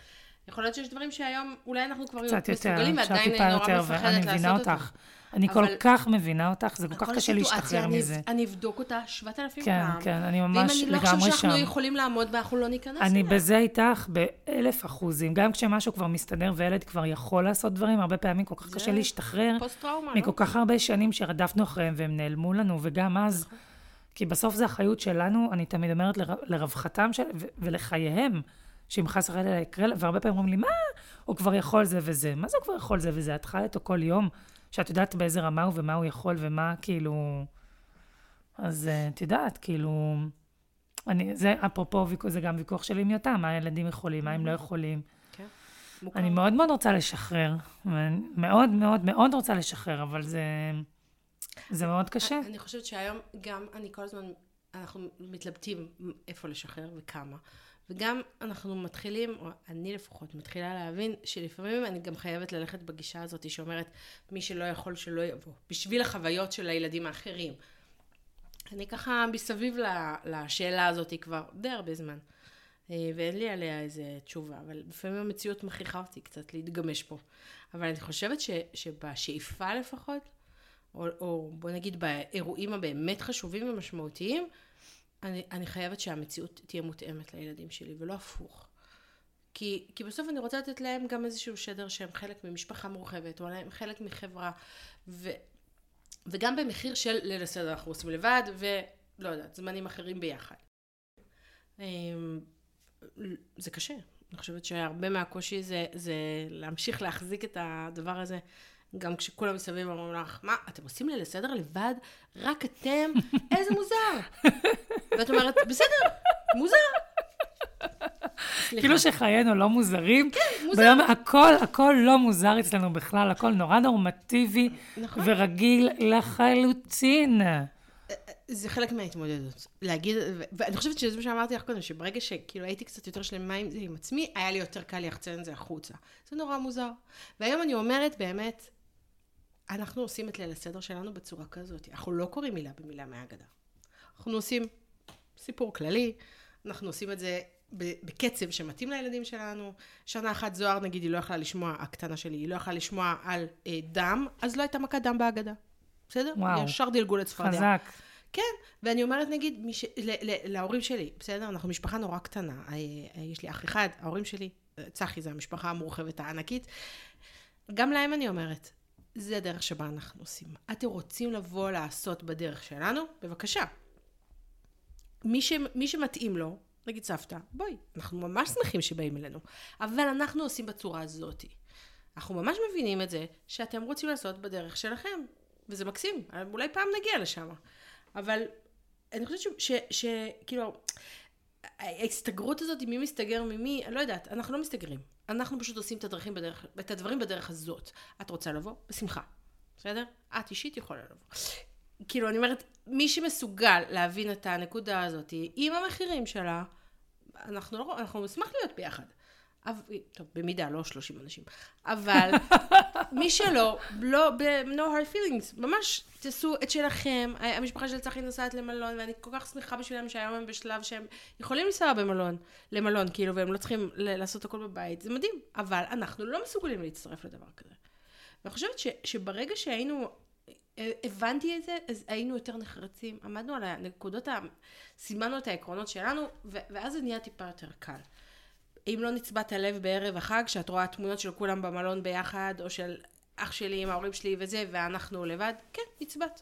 Speaker 1: יכול להיות שיש דברים שהיום אולי אנחנו כבר
Speaker 2: קצת יותר,
Speaker 1: מסוגלים,
Speaker 2: עכשיו
Speaker 1: ועדיין נורא
Speaker 2: יותר,
Speaker 1: מפחדת לעשות
Speaker 2: מבינה
Speaker 1: אותם.
Speaker 2: אותך. אני כל כך מבינה אותך, זה כל כך קשה להשתחרר
Speaker 1: אני-
Speaker 2: מזה.
Speaker 1: אני אבדוק אותה שבעת אלפים
Speaker 2: כן,
Speaker 1: פעם.
Speaker 2: כן, אני
Speaker 1: ואם
Speaker 2: ממש
Speaker 1: אני לא חושב
Speaker 2: לגמרי
Speaker 1: שאנחנו
Speaker 2: שם.
Speaker 1: יכולים לעמוד בה, אנחנו לא ניכנס אליה.
Speaker 2: אני בזה איתך באלף אחוזים. גם כשמשהו כבר מסתדר וילד כבר יכול לעשות דברים, הרבה פעמים כל כך
Speaker 1: זה
Speaker 2: קשה להשתחרר
Speaker 1: פוסט טראומה,
Speaker 2: מכל
Speaker 1: לא?
Speaker 2: כך הרבה שנים שרדפנו אחריהם והם נעלמו לנו, וגם אז,
Speaker 1: נכון.
Speaker 2: כי בסוף זו אחריות שלנו, אני תמיד אומרת לר- לרווחתם של, ולחייהם, שאם חס וחלילה יקרה, לה- והרבה פעמים אומרים לי, מה, הוא כבר יכול זה וזה. מה זה הוא כבר יכול זה וזה? את חיה איתו כל יום, שאת יודעת באיזה רמה הוא ומה הוא יכול ומה, כאילו... אז אה, את יודעת, כאילו... אני, זה אפרופו, זה גם ויכוח שלי עם יותם, מה הילדים יכולים, מה הם לא יכולים.
Speaker 1: כן.
Speaker 2: אני מאוד מאוד רוצה לשחרר. מאוד מאוד מאוד רוצה לשחרר, אבל זה, זה מאוד קשה.
Speaker 1: אני חושבת שהיום גם אני כל הזמן, אנחנו מתלבטים איפה לשחרר וכמה. וגם אנחנו מתחילים, או אני לפחות, מתחילה להבין שלפעמים אני גם חייבת ללכת בגישה הזאת שאומרת, מי שלא יכול שלא יבוא, בשביל החוויות של הילדים האחרים. אני ככה מסביב לשאלה הזאת כבר די הרבה זמן. אה, ואין לי עליה איזה תשובה, אבל לפעמים המציאות מכריחה אותי קצת להתגמש פה. אבל אני חושבת ש, שבשאיפה לפחות, או, או בוא נגיד באירועים הבאמת חשובים ומשמעותיים, אני, אני חייבת שהמציאות תהיה מותאמת לילדים שלי, ולא הפוך. כי, כי בסוף אני רוצה לתת להם גם איזשהו שדר שהם חלק ממשפחה מורחבת, או הם חלק מחברה, ו, וגם במחיר של ליל הסדר אנחנו עושים לבד, ולא יודעת, זמנים אחרים ביחד. אמ, זה קשה. אני חושבת שהרבה מהקושי זה, זה להמשיך להחזיק את הדבר הזה, גם כשכולם מסביב אומרים לך, מה, אתם עושים ליל הסדר לבד? רק אתם? <laughs> איזה מוזר. <laughs> ואת אומרת, בסדר, מוזר.
Speaker 2: כאילו שחיינו לא מוזרים.
Speaker 1: כן, מוזר.
Speaker 2: ביום הכל, הכל לא מוזר אצלנו בכלל, הכל נורא נורמטיבי
Speaker 1: נכון.
Speaker 2: ורגיל לחלוטין.
Speaker 1: זה חלק מההתמודדות. להגיד, ואני חושבת שזה מה שאמרתי לך קודם, שברגע שכאילו הייתי קצת יותר שלמה עם זה עם עצמי, היה לי יותר קל ליחצן את זה החוצה. זה נורא מוזר. והיום אני אומרת, באמת, אנחנו עושים את ליל הסדר שלנו בצורה כזאת. אנחנו לא קוראים מילה במילה מהאגדה. אנחנו עושים סיפור כללי, אנחנו עושים את זה בקצב שמתאים לילדים שלנו. שנה אחת זוהר, נגיד, היא לא יכלה לשמוע, הקטנה שלי, היא לא יכלה לשמוע על אה, דם, אז לא הייתה מכת דם בהגדה. בסדר?
Speaker 2: וואו.
Speaker 1: ישר דילגו לצפרדע.
Speaker 2: חזק.
Speaker 1: כן, ואני אומרת נגיד, ש... ל... ל... להורים שלי, בסדר? אנחנו משפחה נורא קטנה. אה, אה, יש לי אח אחד, ההורים שלי, אה, צחי זה המשפחה המורחבת הענקית. גם להם אני אומרת, זה הדרך שבה אנחנו עושים. אתם רוצים לבוא לעשות בדרך שלנו? בבקשה. מי, ש... מי שמתאים לו, נגיד סבתא, בואי, אנחנו ממש שמחים שבאים אלינו, אבל אנחנו עושים בצורה הזאת. אנחנו ממש מבינים את זה שאתם רוצים לעשות בדרך שלכם, וזה מקסים, אולי פעם נגיע לשם. אבל אני חושבת שכאילו, ההסתגרות הזאת, מי מסתגר ממי, אני לא יודעת, אנחנו לא מסתגרים. אנחנו פשוט עושים את, הדרכים בדרך, את הדברים בדרך הזאת. את רוצה לבוא? בשמחה. בסדר? את אישית יכולה לבוא. כאילו, אני אומרת, מי שמסוגל להבין את הנקודה הזאת, עם המחירים שלה, אנחנו לא, נשמח להיות ביחד. טוב, במידה, לא 30 אנשים. אבל <laughs> מי שלא, לא, no hard feelings, ממש תעשו את שלכם. המשפחה של צחי נוסעת למלון, ואני כל כך שמחה בשבילם שהיום הם בשלב שהם יכולים לנסוע במלון, למלון, כאילו, והם לא צריכים לעשות הכל בבית, זה מדהים. אבל אנחנו לא מסוגלים להצטרף לדבר כזה. ואני חושבת ש, שברגע שהיינו, הבנתי את זה, אז היינו יותר נחרצים, עמדנו על הנקודות, סימנו את העקרונות שלנו, ואז זה נהיה טיפה יותר קל. אם לא נצבט הלב בערב החג, שאת רואה תמונות של כולם במלון ביחד, או של אח שלי עם ההורים שלי וזה, ואנחנו לבד, כן, נצבט.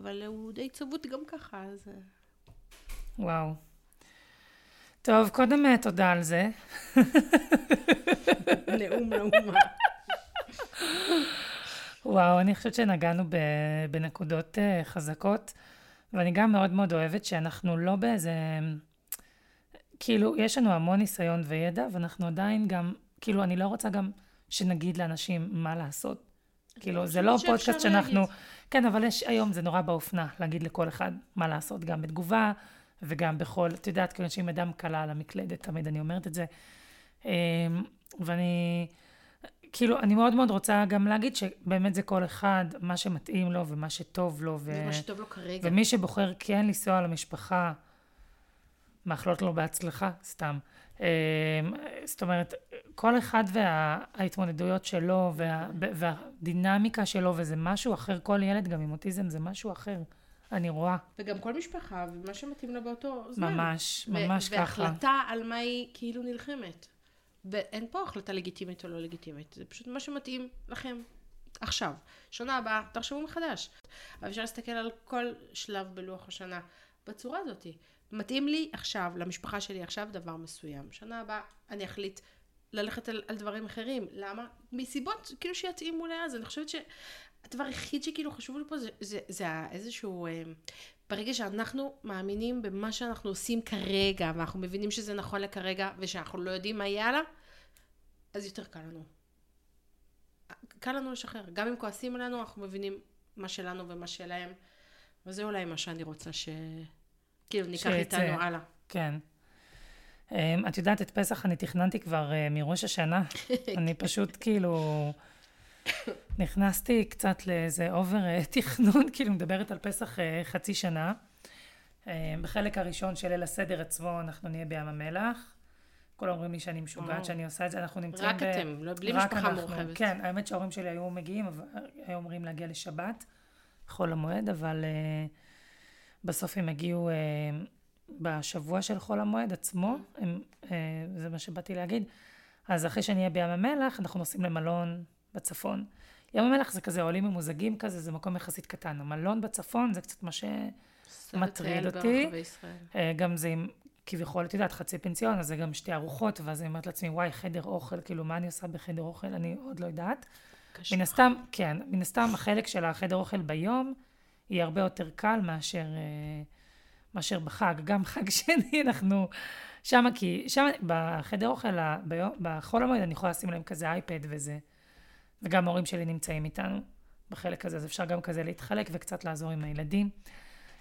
Speaker 1: אבל הוא די צבוט גם ככה, אז... אה.
Speaker 2: וואו. טוב, קודם אה, תודה על זה.
Speaker 1: נאום לאומה.
Speaker 2: וואו, אני חושבת שנגענו בנקודות אה, חזקות, ואני גם מאוד מאוד אוהבת שאנחנו לא באיזה... כאילו, יש לנו המון ניסיון וידע, ואנחנו עדיין גם, כאילו, אני לא רוצה גם שנגיד לאנשים מה לעשות. כאילו, זה לא פודקאסט שאנחנו... להגיד. כן, אבל יש, היום זה נורא באופנה להגיד לכל אחד מה לעשות, גם בתגובה וגם בכל, את יודעת, כאילו, אנשים אדם קלה על המקלדת, תמיד אני אומרת את זה. אמ, ואני, כאילו, אני מאוד מאוד רוצה גם להגיד שבאמת זה כל אחד, מה שמתאים לו ומה שטוב לו.
Speaker 1: ו... ומה שטוב לו כרגע.
Speaker 2: ומי שבוחר כן לנסוע למשפחה, מאחלות לו בהצלחה, סתם. אמ, זאת אומרת, כל אחד וההתמודדויות שלו וה, והדינמיקה שלו, וזה משהו אחר, כל ילד גם עם אוטיזם זה משהו אחר. אני רואה.
Speaker 1: וגם כל משפחה, ומה שמתאים לה באותו
Speaker 2: זמן. ממש, ממש
Speaker 1: ככה. והחלטה על מה היא כאילו נלחמת. ואין פה החלטה לגיטימית או לא לגיטימית, זה פשוט מה שמתאים לכם עכשיו. שנה הבאה, תחשבו מחדש. אבל אפשר להסתכל על כל שלב בלוח השנה בצורה הזאתי. מתאים לי עכשיו, למשפחה שלי עכשיו, דבר מסוים. שנה הבאה אני אחליט ללכת על, על דברים אחרים. למה? מסיבות כאילו שיתאימו לאז. אני חושבת שהדבר היחיד שכאילו חשוב לי פה זה, זה, זה איזשהו... אה, ברגע שאנחנו מאמינים במה שאנחנו עושים כרגע, ואנחנו מבינים שזה נכון לכרגע, ושאנחנו לא יודעים מה יהיה הלאה, אז יותר קל לנו. קל לנו לשחרר. גם אם כועסים עלינו, אנחנו מבינים מה שלנו ומה שלהם. וזה אולי מה שאני רוצה ש... כאילו, ניקח איתנו הלאה.
Speaker 2: כן. Um, את יודעת, את פסח אני תכננתי כבר uh, מראש השנה. <laughs> אני פשוט כאילו... נכנסתי קצת לאיזה אובר uh, <laughs> תכנון, כאילו מדברת על פסח חצי שנה. בחלק הראשון של ליל הסדר עצמו אנחנו נהיה בים המלח. כולם אומרים לי שאני משוגעת שאני עושה את זה, אנחנו נמצאים
Speaker 1: רק ב... רק אתם, לא, בלי משפחה מורחבת.
Speaker 2: כן, האמת שההורים שלי היו מגיעים, אבל היו אומרים להגיע לשבת, חול המועד, אבל... Uh, בסוף הם הגיעו אה, בשבוע של חול המועד עצמו, הם, אה, זה מה שבאתי להגיד. אז אחרי שאני אהיה בים המלח, אנחנו נוסעים למלון בצפון. ים המלח זה כזה עולים ממוזגים כזה, זה מקום יחסית קטן. המלון בצפון זה קצת מה שמטריד אותי. אה, גם זה עם כביכול, את יודעת, חצי פנסיון, אז זה גם שתי ארוחות, ואז אני אומרת לעצמי, וואי, חדר אוכל, כאילו, מה אני עושה בחדר אוכל? אני עוד לא יודעת. מן הסתם, כן, מן הסתם החלק של החדר אוכל ביום, יהיה הרבה יותר קל מאשר, אה, מאשר בחג. גם חג <laughs> שני אנחנו שם, כי שם בחדר אוכל, בחול המועד אני יכולה לשים להם כזה אייפד וזה. וגם ההורים שלי נמצאים איתנו בחלק הזה, אז אפשר גם כזה להתחלק וקצת לעזור עם הילדים.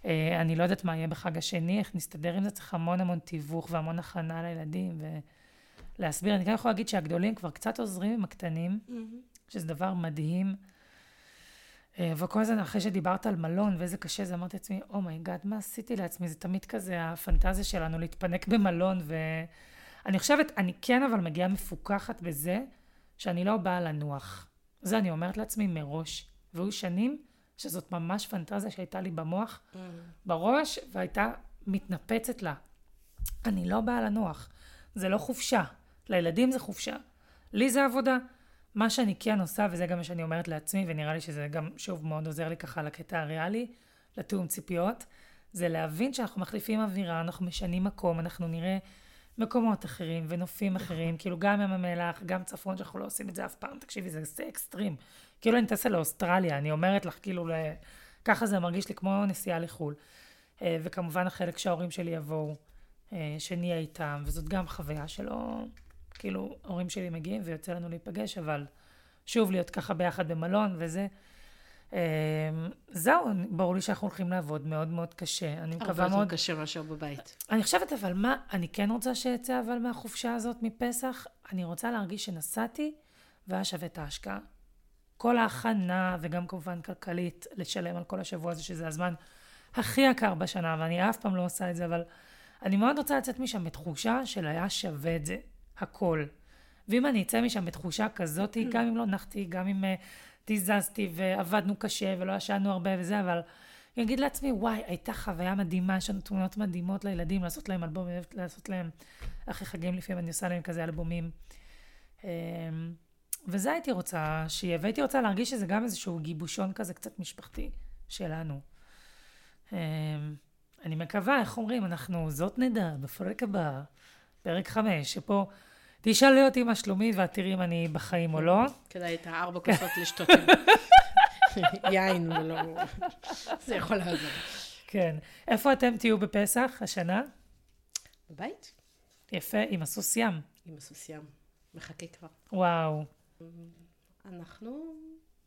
Speaker 2: אה, אני לא יודעת מה יהיה בחג השני, איך נסתדר עם זה, צריך המון המון תיווך והמון הכנה לילדים ולהסביר. אני גם יכולה להגיד שהגדולים כבר קצת עוזרים עם הקטנים, אמ-המ. שזה דבר מדהים. אה, וכל הזמן אחרי שדיברת על מלון ואיזה קשה זה, אמרתי לעצמי, oh my God, oh מה עשיתי לעצמי? זה תמיד כזה הפנטזיה שלנו להתפנק במלון, ואני חושבת, אני כן אבל מגיעה מפוקחת בזה שאני לא באה לנוח. זה אני אומרת לעצמי מראש. והיו שנים שזאת ממש פנטזיה שהייתה לי במוח, mm. בראש, והייתה מתנפצת לה. אני לא באה לנוח. זה לא חופשה. לילדים זה חופשה. לי זה עבודה. מה שאני כן עושה, וזה גם מה שאני אומרת לעצמי, ונראה לי שזה גם, שוב, מאוד עוזר לי ככה לקטע הריאלי, לתיאום ציפיות, זה להבין שאנחנו מחליפים אווירה, אנחנו משנים מקום, אנחנו נראה מקומות אחרים ונופים אחרים, כאילו גם ים המלח, גם צפון, שאנחנו לא עושים את זה אף פעם, תקשיבי, זה, זה אקסטרים. כאילו אני טסה לאוסטרליה, אני אומרת לך, כאילו, ל... ככה זה מרגיש לי כמו נסיעה לחו"ל. אה, וכמובן החלק שההורים שלי יבואו, אה, שנהיה איתם, וזאת גם חוויה שלא... כאילו, ההורים שלי מגיעים ויוצא לנו להיפגש, אבל שוב להיות ככה ביחד במלון וזה. אמ, זהו, ברור לי שאנחנו הולכים לעבוד מאוד מאוד קשה. אני מקווה מאוד...
Speaker 1: הרבה יותר קשה מאשר בבית.
Speaker 2: אני חושבת, אבל מה, אני כן רוצה שיצא אבל מהחופשה הזאת מפסח, אני רוצה להרגיש שנסעתי והיה שווה את ההשקעה. כל ההכנה, וגם כמובן כלכלית, לשלם על כל השבוע הזה, שזה הזמן הכי יקר בשנה, ואני אף פעם לא עושה את זה, אבל אני מאוד רוצה לצאת משם בתחושה של היה שווה את זה. הכל. ואם אני אצא משם בתחושה כזאת, גם אם לא נחתי, גם אם uh, תיזזתי ועבדנו קשה ולא ישנו הרבה וזה, אבל אני אגיד לעצמי, וואי, הייתה חוויה מדהימה, יש לנו תמונות מדהימות לילדים, לעשות להם אלבום, לעשות להם, אחרי חגים לפעמים אני עושה להם כזה אלבומים. Um, וזה הייתי רוצה שיהיה, והייתי רוצה להרגיש שזה גם איזשהו גיבושון כזה קצת משפחתי שלנו. Um, אני מקווה, איך אומרים, אנחנו, זאת נדע, בפרק הבא, פרק חמש, שפה תשאלי אותי מה שלומי ואת תראי אם אני בחיים או לא.
Speaker 1: כדאי את הארבע כוסות לשתות <laughs> יין ולא... זה יכול לעזור.
Speaker 2: כן. איפה אתם תהיו בפסח השנה?
Speaker 1: בבית.
Speaker 2: יפה, עם הסוס ים.
Speaker 1: עם הסוס ים. מחכה כבר.
Speaker 2: וואו.
Speaker 1: אנחנו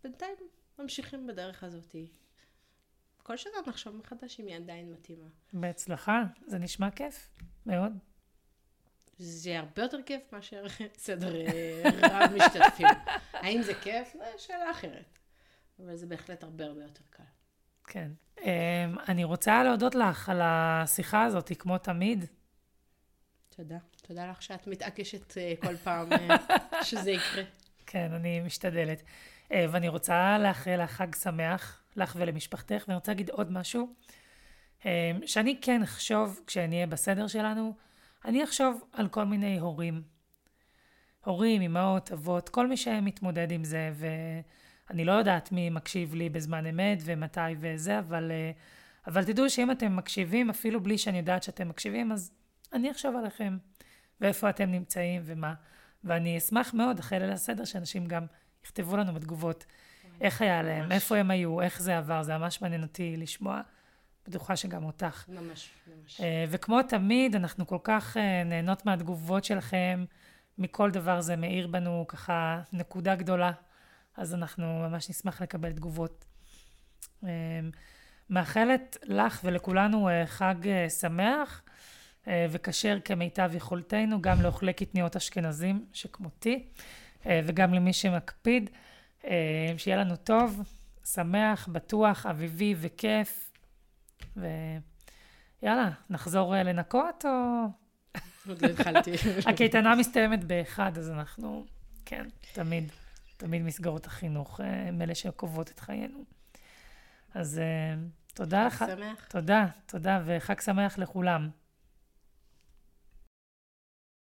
Speaker 1: בינתיים ממשיכים בדרך הזאת. כל שנה נחשוב מחדש אם היא עדיין מתאימה.
Speaker 2: בהצלחה, זה נשמע כיף, מאוד.
Speaker 1: זה הרבה יותר כיף מאשר <laughs> סדר אה, רב משתתפים. <laughs> האם זה כיף? זו שאלה אחרת. אבל זה בהחלט הרבה הרבה יותר קל.
Speaker 2: כן. Um, אני רוצה להודות לך על השיחה הזאת, כמו תמיד.
Speaker 1: תודה. תודה לך שאת מתעקשת uh, כל פעם uh, <laughs> שזה יקרה.
Speaker 2: כן, אני משתדלת. ואני רוצה לאחל לך חג שמח, לך ולמשפחתך, ואני רוצה להגיד עוד משהו, uh, שאני כן אחשוב, כשאני אהיה בסדר שלנו, אני אחשוב על כל מיני הורים. הורים, אמהות, אבות, כל מי שמתמודד עם זה, ואני לא יודעת מי מקשיב לי בזמן אמת ומתי וזה, אבל, אה, אבל תדעו שאם אתם מקשיבים, אפילו בלי שאני יודעת שאתם מקשיבים, אז אני אחשוב עליכם, ואיפה אתם נמצאים ומה. ואני אשמח מאוד, אחרי ליל הסדר, שאנשים גם יכתבו לנו בתגובות איך היה להם, איפה הם היו, איך זה עבר, זה ממש מעניין אותי לשמוע. בטוחה שגם אותך.
Speaker 1: ממש, ממש.
Speaker 2: אה, וכמו תמיד, אנחנו כל כך אה, נהנות מהתגובות שלכם, מכל דבר זה מאיר בנו ככה נקודה גדולה, אז אנחנו ממש נשמח לקבל תגובות. אה, מאחלת לך ולכולנו חג שמח וכשר כמיטב יכולתנו, גם לאוכלי קטניות אשכנזים שכמותי, וגם למי שמקפיד. שיהיה לנו טוב, שמח, בטוח, אביבי וכיף. ויאללה, נחזור אה, לנקות או...
Speaker 1: עוד לא התחלתי. <laughs>
Speaker 2: הקייטנה מסתיימת באחד, אז אנחנו, כן, תמיד, תמיד מסגרות החינוך הם אה, אלה שקובעות את חיינו. אז אה, תודה לך.
Speaker 1: חג שמח.
Speaker 2: תודה, תודה, וחג שמח לכולם.